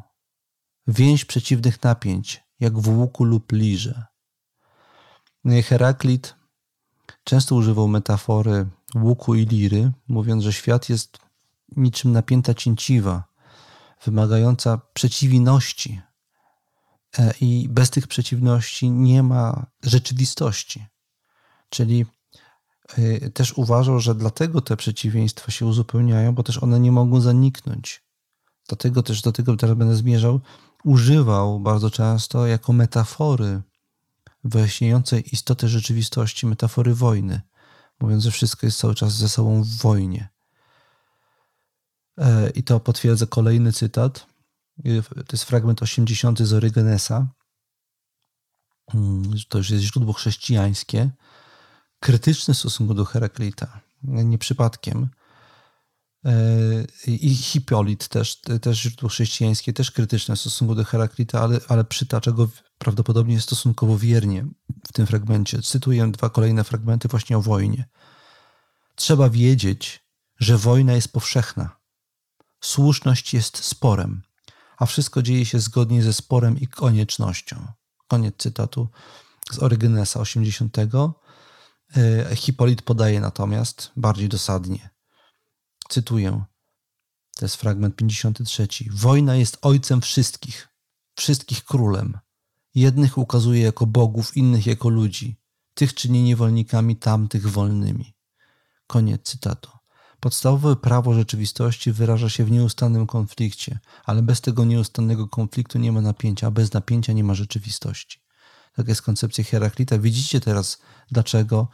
Więź przeciwnych napięć, jak w łuku lub liże. Heraklit często używał metafory łuku i liry, mówiąc, że świat jest niczym napięta cięciwa, wymagająca przeciwności. E, I bez tych przeciwności nie ma rzeczywistości. Czyli też uważał, że dlatego te przeciwieństwa się uzupełniają, bo też one nie mogą zaniknąć. Dlatego też do tego teraz będę zmierzał. Używał bardzo często jako metafory wyjaśniającej istotę rzeczywistości, metafory wojny mówiąc, że wszystko jest cały czas ze sobą w wojnie. E, I to potwierdza kolejny cytat. To jest fragment 80 z Orygenesa. Mm, to już jest źródło chrześcijańskie. Krytyczne w stosunku do Heraklita. Nie przypadkiem. E, I Hipolit też, też źródło chrześcijańskie, też krytyczne w stosunku do Heraklita, ale, ale przytacza go prawdopodobnie stosunkowo wiernie w tym fragmencie. Cytuję dwa kolejne fragmenty właśnie o wojnie. Trzeba wiedzieć, że wojna jest powszechna. Słuszność jest sporem, a wszystko dzieje się zgodnie ze sporem i koniecznością. Koniec cytatu z Orygenesa 80. E, Hipolit podaje natomiast bardziej dosadnie. Cytuję. To jest fragment 53. Wojna jest ojcem wszystkich, wszystkich królem. Jednych ukazuje jako bogów, innych jako ludzi. Tych czyni niewolnikami, tamtych wolnymi. Koniec cytatu. Podstawowe prawo rzeczywistości wyraża się w nieustannym konflikcie, ale bez tego nieustannego konfliktu nie ma napięcia, a bez napięcia nie ma rzeczywistości. Tak jest koncepcja Heraklita. Widzicie teraz, dlaczego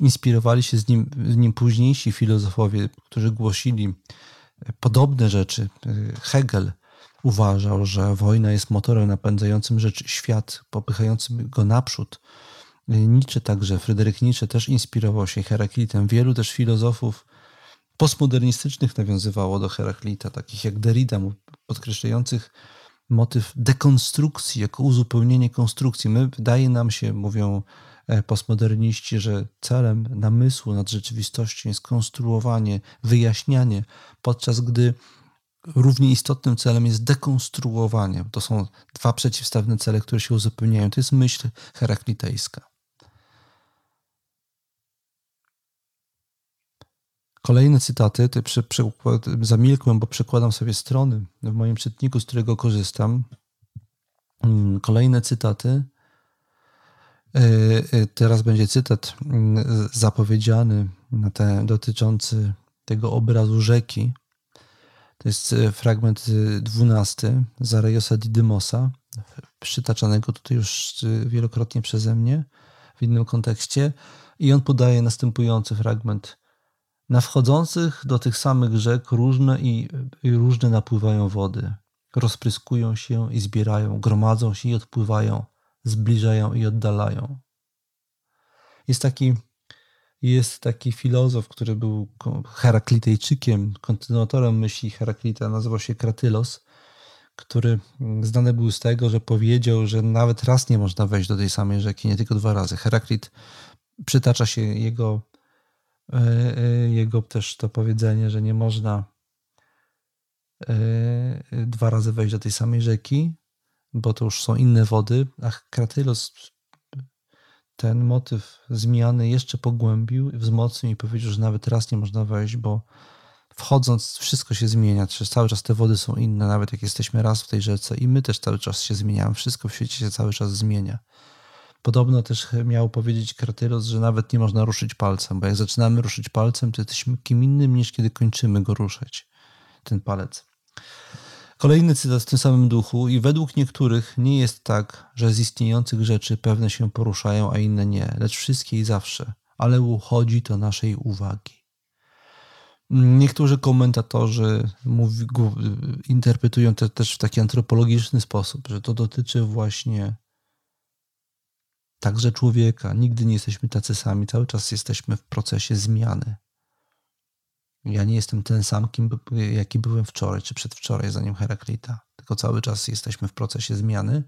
inspirowali się z nim, z nim późniejsi filozofowie, którzy głosili podobne rzeczy. Hegel uważał, że wojna jest motorem napędzającym rzecz, świat, popychającym go naprzód. Nietzsche także, Fryderyk Nietzsche też inspirował się Heraklitem. Wielu też filozofów postmodernistycznych nawiązywało do Heraklita, takich jak Derrida, podkreślających motyw dekonstrukcji jako uzupełnienie konstrukcji. My, wydaje nam się, mówią e, postmoderniści, że celem namysłu nad rzeczywistością jest konstruowanie, wyjaśnianie, podczas gdy równie istotnym celem jest dekonstruowanie. To są dwa przeciwstawne cele, które się uzupełniają. To jest myśl heraklitejska. Kolejne cytaty, ty przy, przy, zamilkłem, bo przekładam sobie strony w moim czytniku, z którego korzystam. Mm, kolejne cytaty. E, e, teraz będzie cytat mm, zapowiedziany te, dotyczący tego obrazu rzeki. To jest e, fragment dwunasty Zarejosa Didymosa, przytaczanego tutaj już wielokrotnie przeze mnie w innym kontekście. I on podaje następujący fragment Na wchodzących do tych samych rzek różne i, i różne napływają wody. Rozpryskują się i zbierają, gromadzą się i odpływają, zbliżają i oddalają. Jest taki, jest taki filozof, który był Heraklitejczykiem, kontynuatorem myśli Heraklita, nazywał się Kratylos, który znany był z tego, że powiedział, że nawet raz nie można wejść do tej samej rzeki, nie tylko dwa razy. Heraklit przytacza się jego, jego też to powiedzenie, że nie można e, dwa razy wejść do tej samej rzeki, bo to już są inne wody, a Kratylos ten motyw zmiany jeszcze pogłębił, wzmocnił i powiedział, że nawet raz nie można wejść, bo wchodząc wszystko się zmienia, cały czas te wody są inne, nawet jak jesteśmy raz w tej rzece i my też cały czas się zmieniamy, wszystko w świecie się cały czas zmienia. Podobno też miał powiedzieć Kratyros, że nawet nie można ruszyć palcem, bo jak zaczynamy ruszyć palcem, to jesteśmy kim innym niż kiedy kończymy go ruszać, ten palec. Kolejny cytat w tym samym duchu i według niektórych nie jest tak, że z istniejących rzeczy pewne się poruszają, a inne nie, lecz wszystkie i zawsze, ale uchodzi to naszej uwagi. Niektórzy komentatorzy mówi, interpretują to też w taki antropologiczny sposób, że to dotyczy właśnie także człowieka. Nigdy nie jesteśmy tacy sami, cały czas jesteśmy w procesie zmiany. Ja nie jestem ten sam, kim, jaki byłem wczoraj czy przedwczoraj, zanim Heraklita, tylko cały czas jesteśmy w procesie zmiany.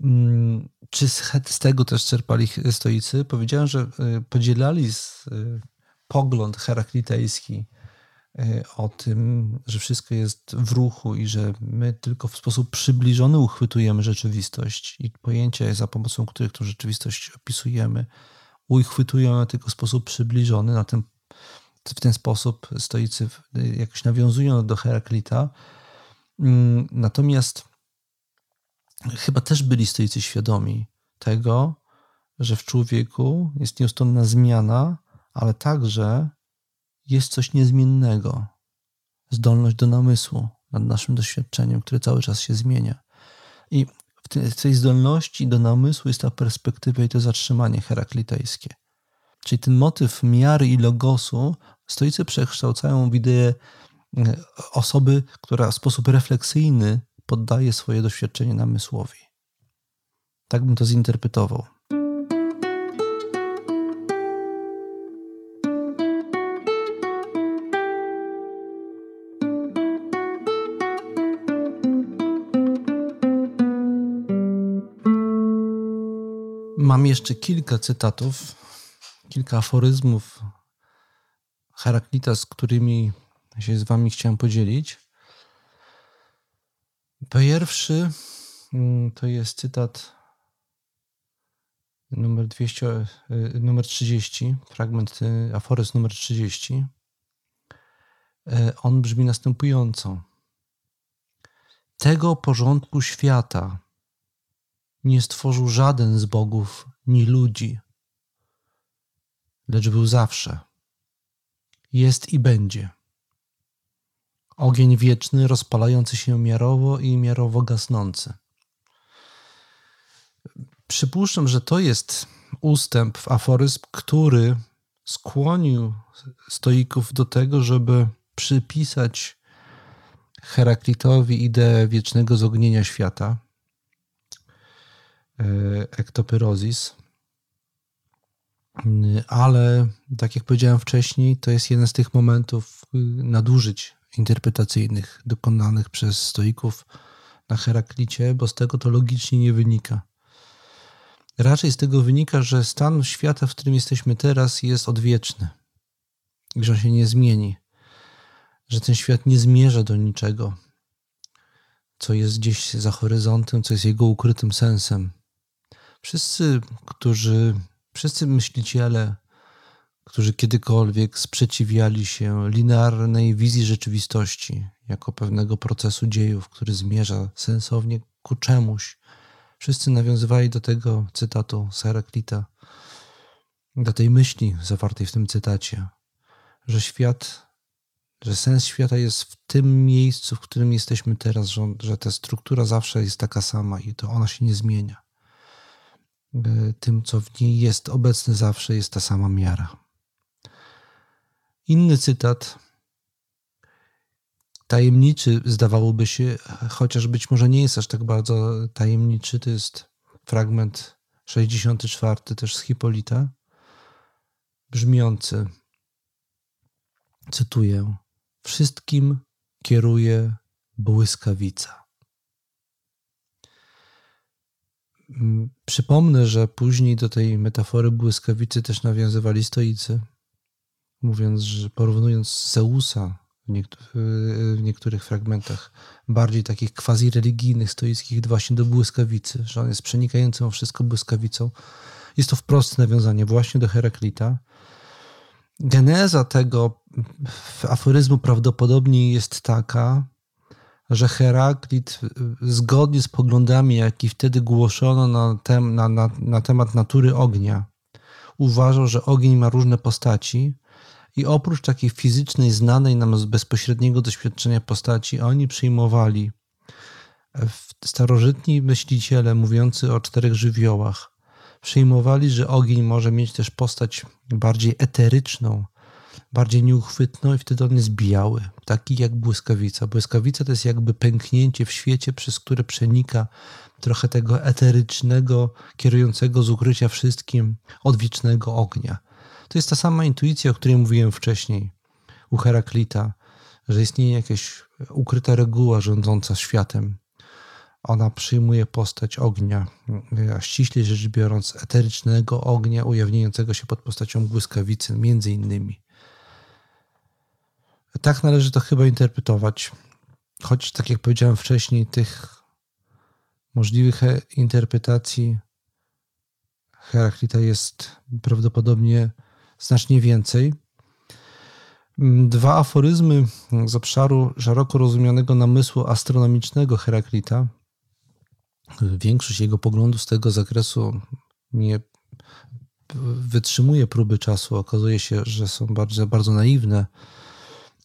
Mm, czy z, z tego też czerpali stoicy? Powiedziałem, że y, podzielali z, y, pogląd heraklitejski o tym, że wszystko jest w ruchu i że my tylko w sposób przybliżony uchwytujemy rzeczywistość i pojęcia, za pomocą których tą rzeczywistość opisujemy, uchwytujemy tylko w sposób przybliżony. Na tym, w ten sposób stoicy y, jakoś nawiązują do Heraklita. Mm, natomiast chyba też byli stoicy świadomi tego, że w człowieku jest nieustanna zmiana, ale także jest coś niezmiennego. Zdolność do namysłu nad naszym doświadczeniem, które cały czas się zmienia. I w tej zdolności do namysłu jest ta perspektywa i to zatrzymanie heraklitejskie. Czyli ten motyw miary i logosu stoicy przekształcają w ideę e, osoby, która w sposób refleksyjny poddaje swoje doświadczenie namysłowi. Tak bym to zinterpretował. Mam jeszcze kilka cytatów, kilka aforyzmów Heraklita, z którymi się z wami chciałem podzielić. Pierwszy mm, to jest cytat numer, 200, y, numer 30, fragment y, aforyzm numer 30. Y, on brzmi następująco. Tego porządku świata, nie stworzył żaden z bogów ni ludzi, lecz był zawsze. Jest i będzie. Ogień wieczny, rozpalający się miarowo i miarowo gasnący. Przypuszczam, że to jest ustęp w aforyzm, który skłonił stoików do tego, żeby przypisać Heraklitowi ideę wiecznego zognienia świata, ektopyrozis. Ale tak jak powiedziałem wcześniej, to jest jeden z tych momentów y, nadużyć interpretacyjnych dokonanych przez stoików na Heraklicie, bo z tego to logicznie nie wynika. Raczej z tego wynika, że stan świata, w którym jesteśmy teraz, jest odwieczny, że on się nie zmieni, że ten świat nie zmierza do niczego, co jest gdzieś za horyzontem, co jest jego ukrytym sensem. Wszyscy, którzy, wszyscy myśliciele, którzy kiedykolwiek sprzeciwiali się linearnej wizji rzeczywistości jako pewnego procesu dziejów, który zmierza sensownie ku czemuś, wszyscy nawiązywali do tego cytatu z Heraklita, do tej myśli zawartej w tym cytacie, że świat, że sens świata jest w tym miejscu, w którym jesteśmy teraz, że, że ta struktura zawsze jest taka sama i to ona się nie zmienia. E, tym, co w niej jest obecne zawsze, jest ta sama miara. Inny cytat, tajemniczy zdawałoby się, chociaż być może nie jest aż tak bardzo tajemniczy, to jest fragment 64 też z Hipolita, brzmiący, cytuję, wszystkim kieruje błyskawica. Przypomnę, że później do tej metafory błyskawicy też nawiązywali stoicy, mówiąc, że porównując Zeusa w, w niektórych fragmentach bardziej takich quasi-religijnych, stoickich właśnie do błyskawicy, że on jest przenikającym wszystko błyskawicą. Jest to wprost nawiązanie właśnie do Heraklita. Geneza tego aforyzmu prawdopodobnie jest taka, że Heraklit zgodnie z poglądami, jakie wtedy głoszono na, tem, na, na, na temat natury ognia, uważał, że ogień ma różne postaci i oprócz takiej fizycznej, znanej nam z bezpośredniego doświadczenia postaci, oni przyjmowali starożytni myśliciele mówiący o czterech żywiołach, przyjmowali, że ogień może mieć też postać bardziej eteryczną, bardziej nieuchwytną i wtedy on jest biały, taki jak błyskawica. Błyskawica to jest jakby pęknięcie w świecie, przez które przenika trochę tego eterycznego, kierującego z ukrycia wszystkim odwiecznego ognia. To jest ta sama intuicja, o której mówiłem wcześniej u Heraklita, że istnieje jakaś ukryta reguła rządząca światem. Ona przyjmuje postać ognia, a ściśle rzecz biorąc eterycznego ognia ujawniającego się pod postacią błyskawicy, między innymi. Tak należy to chyba interpretować. Choć, tak jak powiedziałem wcześniej, tych możliwych interpretacji Heraklita jest prawdopodobnie znacznie więcej. Dwa aforyzmy z obszaru szeroko rozumianego namysłu astronomicznego Heraklita. Większość jego poglądów z tego zakresu nie wytrzymuje próby czasu. Okazuje się, że są bardzo, bardzo naiwne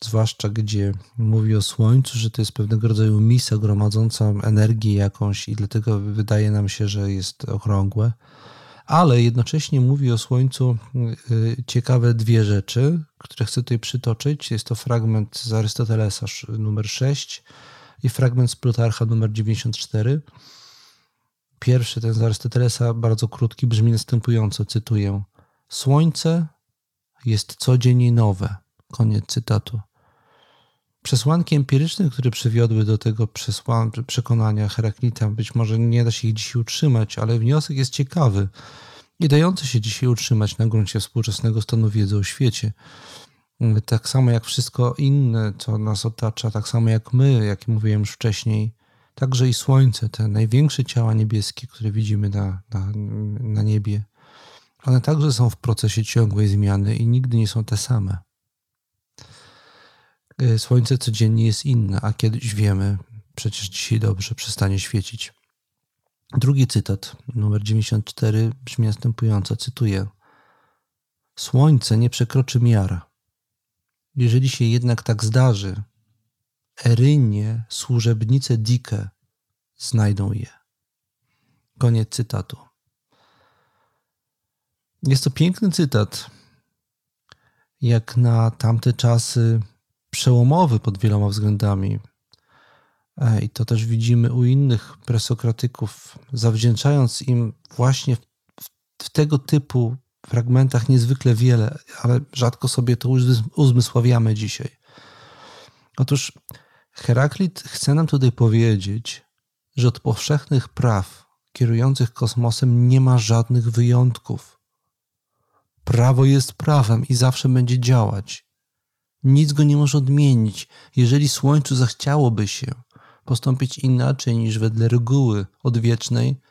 zwłaszcza gdzie mówi o Słońcu, że to jest pewnego rodzaju misa gromadząca energię jakąś i dlatego wydaje nam się, że jest okrągłe. Ale jednocześnie mówi o Słońcu y, ciekawe dwie rzeczy, które chcę tutaj przytoczyć. Jest to fragment z Arystotelesa numer 6 i fragment z Plutarcha numer 94. Pierwszy, ten z Arystotelesa, bardzo krótki, brzmi następująco, cytuję. Słońce jest codziennie nowe. Koniec cytatu. Przesłanki empiryczne, które przywiodły do tego przekonania Heraklita, być może nie da się ich dzisiaj utrzymać, ale wniosek jest ciekawy i dający się dzisiaj utrzymać na gruncie współczesnego stanu wiedzy o świecie. Tak samo jak wszystko inne, co nas otacza, tak samo jak my, jak mówiłem już wcześniej, także i Słońce, te największe ciała niebieskie, które widzimy na, na, na niebie, one także są w procesie ciągłej zmiany i nigdy nie są te same. E, słońce codziennie jest inne, a kiedyś wiemy, przecież dzisiaj dobrze przestanie świecić. Drugi cytat, numer 94, brzmi następująco, cytuję. Słońce nie przekroczy miar. Jeżeli się jednak tak zdarzy, Erynie, służebnice Dike znajdą je. Koniec cytatu. Jest to piękny cytat. Jak na tamte czasy przełomowy pod wieloma względami. E, I to też widzimy u innych presokratyków, zawdzięczając im właśnie w, w tego typu fragmentach niezwykle wiele, ale rzadko sobie to uzmysławiamy dzisiaj. Otóż Heraklit chce nam tutaj powiedzieć, że od powszechnych praw kierujących kosmosem nie ma żadnych wyjątków. Prawo jest prawem i zawsze będzie działać. Nic go nie może odmienić. Jeżeli Słońcu zachciałoby się postąpić inaczej niż wedle reguły odwiecznej,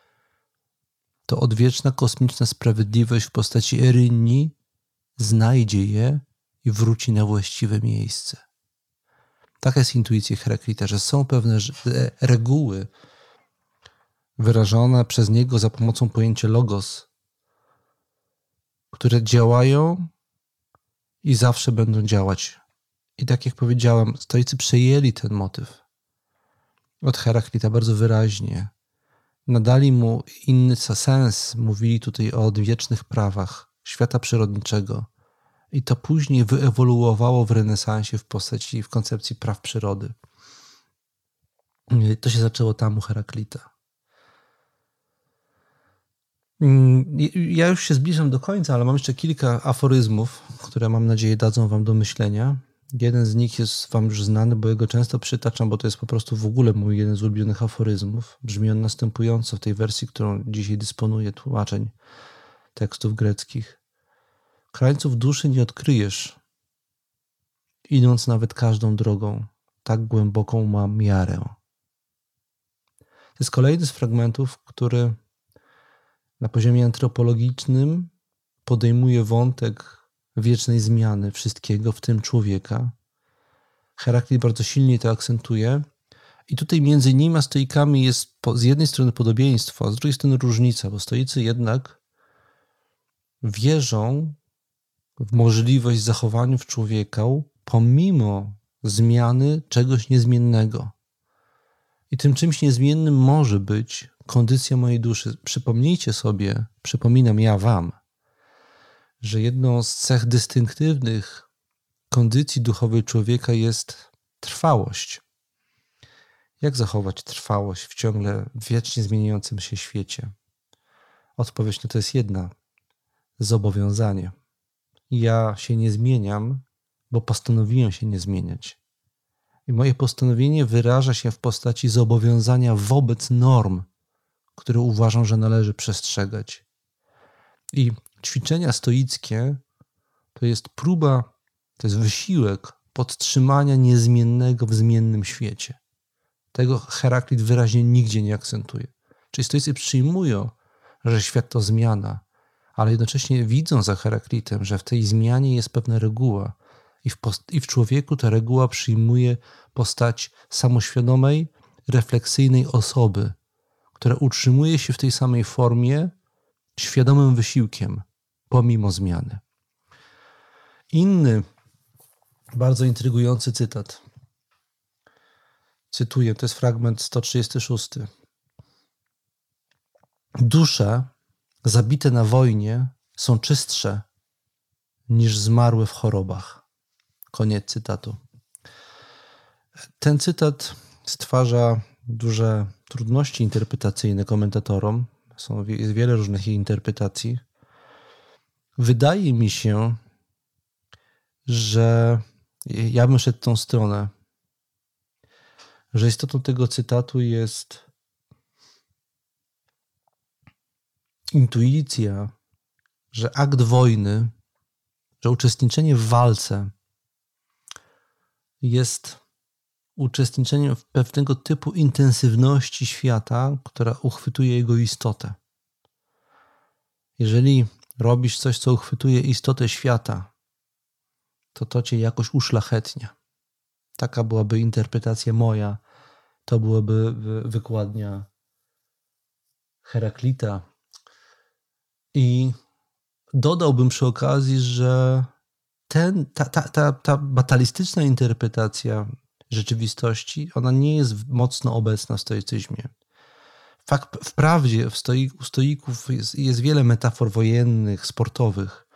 to odwieczna kosmiczna sprawiedliwość w postaci Erynni znajdzie je i wróci na właściwe miejsce. Taka jest intuicja Heraklita, że są pewne e, reguły wyrażone przez niego za pomocą pojęcia logos, które działają i zawsze będą działać. I tak jak powiedziałem, stoicy przejęli ten motyw od Heraklita bardzo wyraźnie. Nadali mu inny sens, mówili tutaj o odwiecznych prawach świata przyrodniczego i to później wyewoluowało w renesansie w postaci, w koncepcji praw przyrody. To się zaczęło tam u Heraklita. Mm, ja już się zbliżam do końca, ale mam jeszcze kilka aforyzmów, które mam nadzieję dadzą Wam do myślenia. Jeden z nich jest Wam już znany, bo jego często przytaczam, bo to jest po prostu w ogóle mój jeden z ulubionych aforyzmów. Brzmi on następująco w tej wersji, którą dzisiaj dysponuję tłumaczeń tekstów greckich. Krańców duszy nie odkryjesz, idąc nawet każdą drogą. Tak głęboką ma miarę. To jest kolejny z fragmentów, który na poziomie antropologicznym podejmuje wątek wiecznej zmiany wszystkiego, w tym człowieka. Heraklit bardzo silnie to akcentuje. I tutaj między nimi a stoikami jest z jednej strony podobieństwo, a z drugiej strony różnica, bo stoicy jednak wierzą w możliwość zachowania w człowieku pomimo zmiany czegoś niezmiennego. I tym czymś niezmiennym może być kondycja mojej duszy. Przypomnijcie sobie, przypominam ja Wam, że jedną z cech dystynktywnych kondycji duchowej człowieka jest trwałość. Jak zachować trwałość w ciągle wiecznie zmieniającym się świecie? Odpowiedź na to jest jedna: zobowiązanie. Ja się nie zmieniam, bo postanowiłem się nie zmieniać. I moje postanowienie wyraża się w postaci zobowiązania wobec norm, które uważam, że należy przestrzegać. I ćwiczenia stoickie to jest próba, to jest wysiłek podtrzymania niezmiennego w zmiennym świecie. Tego Heraklit wyraźnie nigdzie nie akcentuje. Czyli stoicy przyjmują, że świat to zmiana, ale jednocześnie widzą za Heraklitem, że w tej zmianie jest pewna reguła i w, i w człowieku ta reguła przyjmuje postać samoświadomej, refleksyjnej osoby, która utrzymuje się w tej samej formie świadomym wysiłkiem, pomimo zmiany. Inny, bardzo intrygujący cytat. Cytuję, to jest fragment 136. Dusze zabite na wojnie są czystsze niż zmarłe w chorobach. Koniec cytatu. Ten cytat stwarza duże trudności interpretacyjne komentatorom. Są, jest wiele różnych interpretacji. Wydaje mi się, że ja bym szedł tą stronę, że istotą tego cytatu jest intuicja, że akt wojny, że uczestniczenie w walce jest uczestniczeniem w pewnego typu intensywności świata, która uchwytuje jego istotę. Jeżeli robisz coś, co uchwytuje istotę świata, to to cię jakoś uszlachetnia. Taka byłaby interpretacja moja, to byłaby wykładnia Heraklita. I dodałbym przy okazji, że ten, ta, ta, ta, ta batalistyczna interpretacja rzeczywistości, ona nie jest mocno obecna w stoicyzmie. Fakt, wprawdzie w u stoików jest, jest wiele metafor wojennych, sportowych,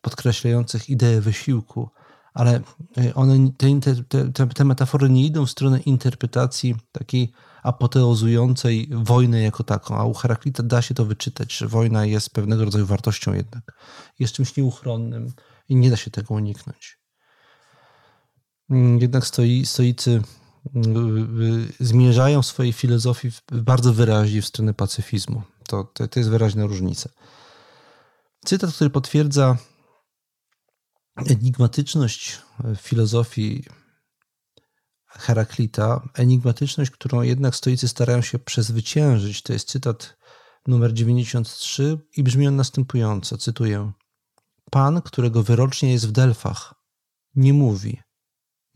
podkreślających ideę wysiłku, ale e, one, te, te, te, metafory nie idą w stronę interpretacji takiej apoteozującej wojny jako taką, a u Heraklita da się to wyczytać, że wojna jest pewnego rodzaju wartością jednak, jest czymś nieuchronnym i nie da się tego uniknąć. Mm, jednak stoi, stoicy mm, zmierzają w swojej filozofii bardzo wyraźnie w stronę pacyfizmu. To, to, to jest wyraźna różnica. Cytat, który potwierdza enigmatyczność filozofii Heraklita, enigmatyczność, którą jednak stoicy starają się przezwyciężyć. To jest cytat numer 93 i brzmi on następująco, cytuję. Pan, którego wyrocznie jest w Delfach, nie mówi,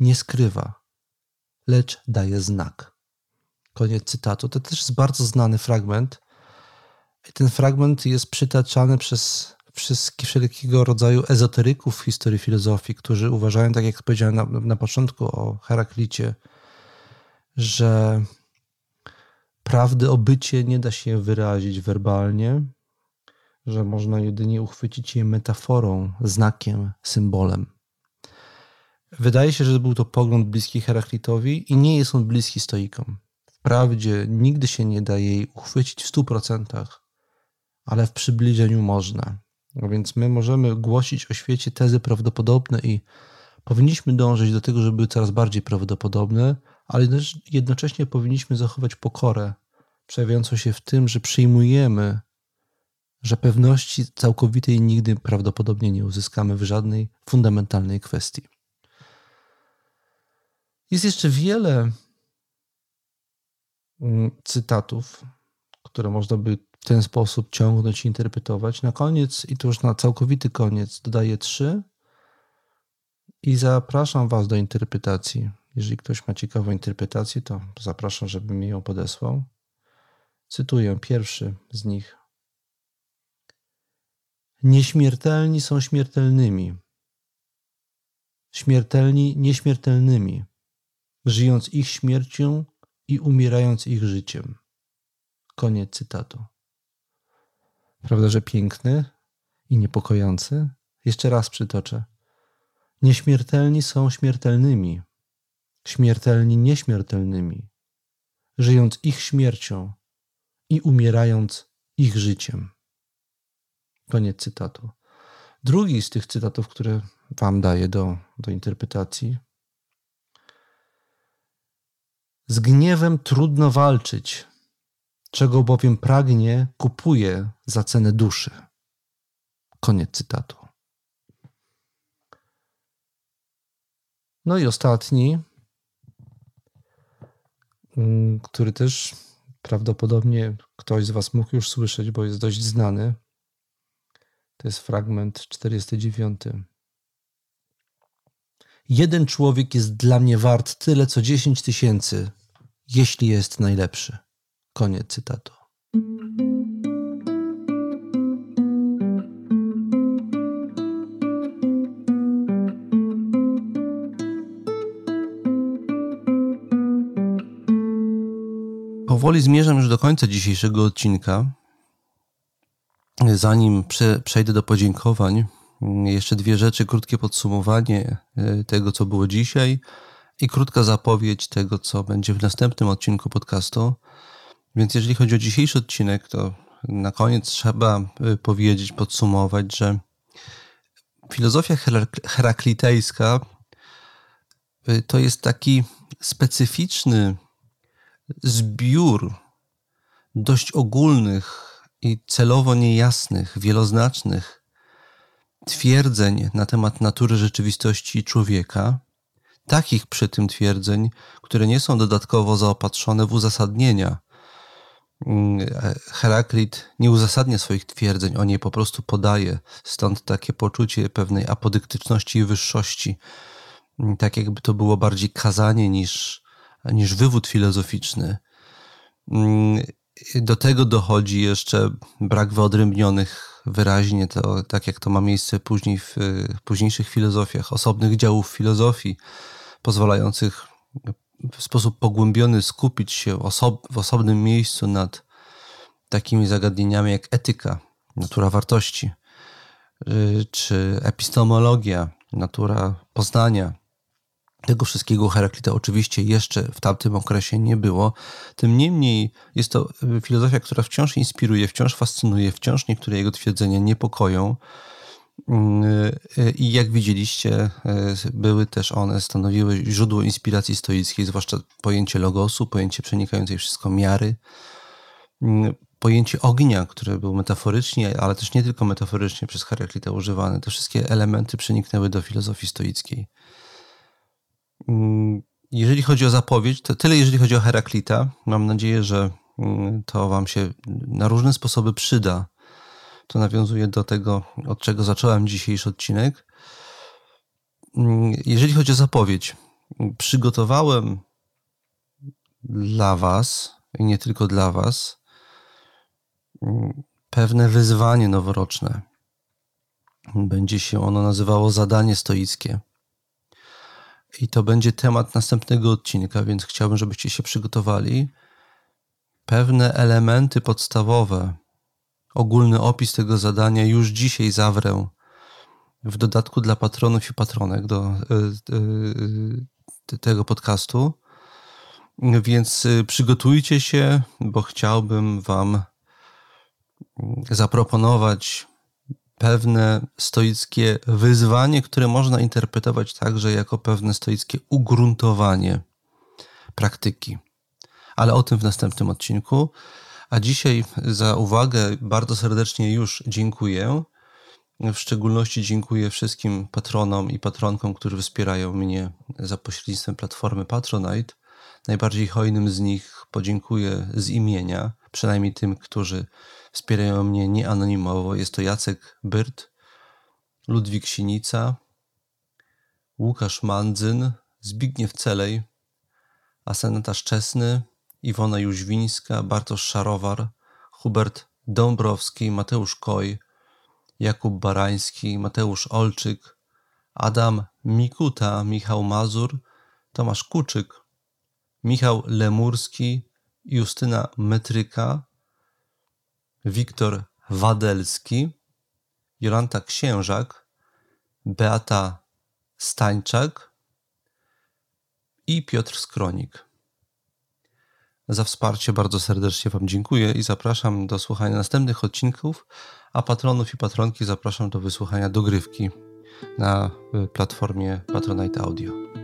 nie skrywa, lecz daje znak. Koniec cytatu. To też jest bardzo znany fragment. I ten fragment jest przytaczany przez wszystkich wszelkiego rodzaju ezoteryków w historii filozofii, którzy uważają, tak jak powiedziałem na, na początku o Heraklicie, że prawdy o bycie nie da się wyrazić werbalnie, że można jedynie uchwycić je metaforą, znakiem, symbolem. Wydaje się, że był to pogląd bliski Heraklitowi i nie jest on bliski stoikom. Wprawdzie nigdy się nie da jej uchwycić w stu procentach, ale w przybliżeniu można. A więc my możemy głosić o świecie tezy prawdopodobne i powinniśmy dążyć do tego, żeby były coraz bardziej prawdopodobne, ale jednocześnie powinniśmy zachować pokorę, przejawiającą się w tym, że przyjmujemy, że pewności całkowitej nigdy prawdopodobnie nie uzyskamy w żadnej fundamentalnej kwestii. Jest jeszcze wiele mm, cytatów, które można by w ten sposób ciągnąć i interpretować. Na koniec, i to już na całkowity koniec, dodaję trzy i zapraszam Was do interpretacji. Jeżeli ktoś ma ciekawą interpretację, to zapraszam, żeby mi ją podesłał. Cytuję pierwszy z nich. Nieśmiertelni są śmiertelnymi, śmiertelni nieśmiertelnymi, żyjąc ich śmiercią i umierając ich życiem. Koniec cytatu. Prawda, że piękny i niepokojący? Jeszcze raz przytoczę. Nieśmiertelni są śmiertelnymi, śmiertelni nieśmiertelnymi, żyjąc ich śmiercią i umierając ich życiem. Koniec cytatu. Drugi z tych cytatów, które Wam daję do, do interpretacji. Z gniewem trudno walczyć, czego bowiem pragnie, kupuje za cenę duszy. Koniec cytatu. No i ostatni, mm, który też prawdopodobnie ktoś z Was mógł już słyszeć, bo jest dość znany. To jest fragment 49. Jeden człowiek jest dla mnie wart tyle co 10 tysięcy, jeśli jest najlepszy. Koniec cytatu. Powoli zmierzam już do końca dzisiejszego odcinka. Zanim prze, przejdę do podziękowań, jeszcze dwie rzeczy, krótkie podsumowanie e, tego, co było dzisiaj i krótka zapowiedź tego, co będzie w następnym odcinku podcastu. Więc jeżeli chodzi o dzisiejszy odcinek, to na koniec trzeba y, powiedzieć, podsumować, że filozofia heraklitejska y, to jest taki specyficzny zbiór dość ogólnych i celowo niejasnych, wieloznacznych twierdzeń na temat natury rzeczywistości człowieka, takich przy tym twierdzeń, które nie są dodatkowo zaopatrzone w uzasadnienia Mm, Heraklit nie uzasadnia swoich twierdzeń, on je po prostu podaje. Stąd takie poczucie pewnej apodyktyczności i wyższości. Mm, tak jakby to było bardziej kazanie niż, niż wywód filozoficzny. Mm, do tego dochodzi jeszcze brak wyodrębnionych wyraźnie, to, tak jak to ma miejsce później w, późniejszych filozofiach, osobnych działów filozofii, pozwalających w sposób pogłębiony skupić się osob w osobnym miejscu nad takimi zagadnieniami jak etyka, natura wartości, y, czy epistemologia, natura poznania. Tego wszystkiego Heraklita oczywiście jeszcze w tamtym okresie nie było. Tym niemniej jest to filozofia, która wciąż inspiruje, wciąż fascynuje, wciąż niektóre jego twierdzenia niepokoją. I jak widzieliście, e, były też one, stanowiły źródło inspiracji stoickiej, zwłaszcza pojęcie logosu, pojęcie przenikającej wszystko miary, mm, pojęcie ognia, które było metaforycznie, ale też nie tylko metaforycznie przez Heraklita używane. Te wszystkie elementy przeniknęły do filozofii stoickiej. Mm, jeżeli chodzi o zapowiedź, to tyle jeżeli chodzi o Heraklita. Mam nadzieję, że mm, to Wam się na różne sposoby przyda to nawiązuje do tego, od czego zacząłem dzisiejszy odcinek. Mm, jeżeli chodzi o zapowiedź, przygotowałem dla Was i nie tylko dla Was pewne wyzwanie noworoczne. Będzie się ono nazywało Zadanie Stoickie. I to będzie temat następnego odcinka, więc chciałbym, żebyście się przygotowali. Pewne elementy podstawowe ogólny opis tego zadania już dzisiaj zawrę w dodatku dla patronów i patronek do e, e, tego podcastu. Więc e, przygotujcie się, bo chciałbym Wam zaproponować pewne stoickie wyzwanie, które można interpretować także jako pewne stoickie ugruntowanie praktyki. Ale o tym w następnym odcinku. A dzisiaj za uwagę bardzo serdecznie już dziękuję. W szczególności dziękuję wszystkim patronom i patronkom, którzy wspierają mnie za pośrednictwem platformy Patronite. Najbardziej hojnym z nich podziękuję z imienia, przynajmniej tym, którzy wspierają mnie nieanonimowo. Jest to Jacek Byrt, Ludwik Sinica, Łukasz Mandzyn, Zbigniew Celej, Asenata Szczesny, Iwona Jóźwińska, Bartosz Szarowar, Hubert Dąbrowski, Mateusz Koj, Jakub Barański, Mateusz Olczyk, Adam Mikuta, Michał Mazur, Tomasz Kuczyk, Michał Lemurski, Justyna Metryka, Wiktor Wadelski, Jolanta Księżak, Beata Stańczak i Piotr Skronik. Za wsparcie bardzo serdecznie Wam dziękuję i zapraszam do słuchania następnych odcinków, a patronów i patronki zapraszam do wysłuchania dogrywki na y, platformie Patronite Audio.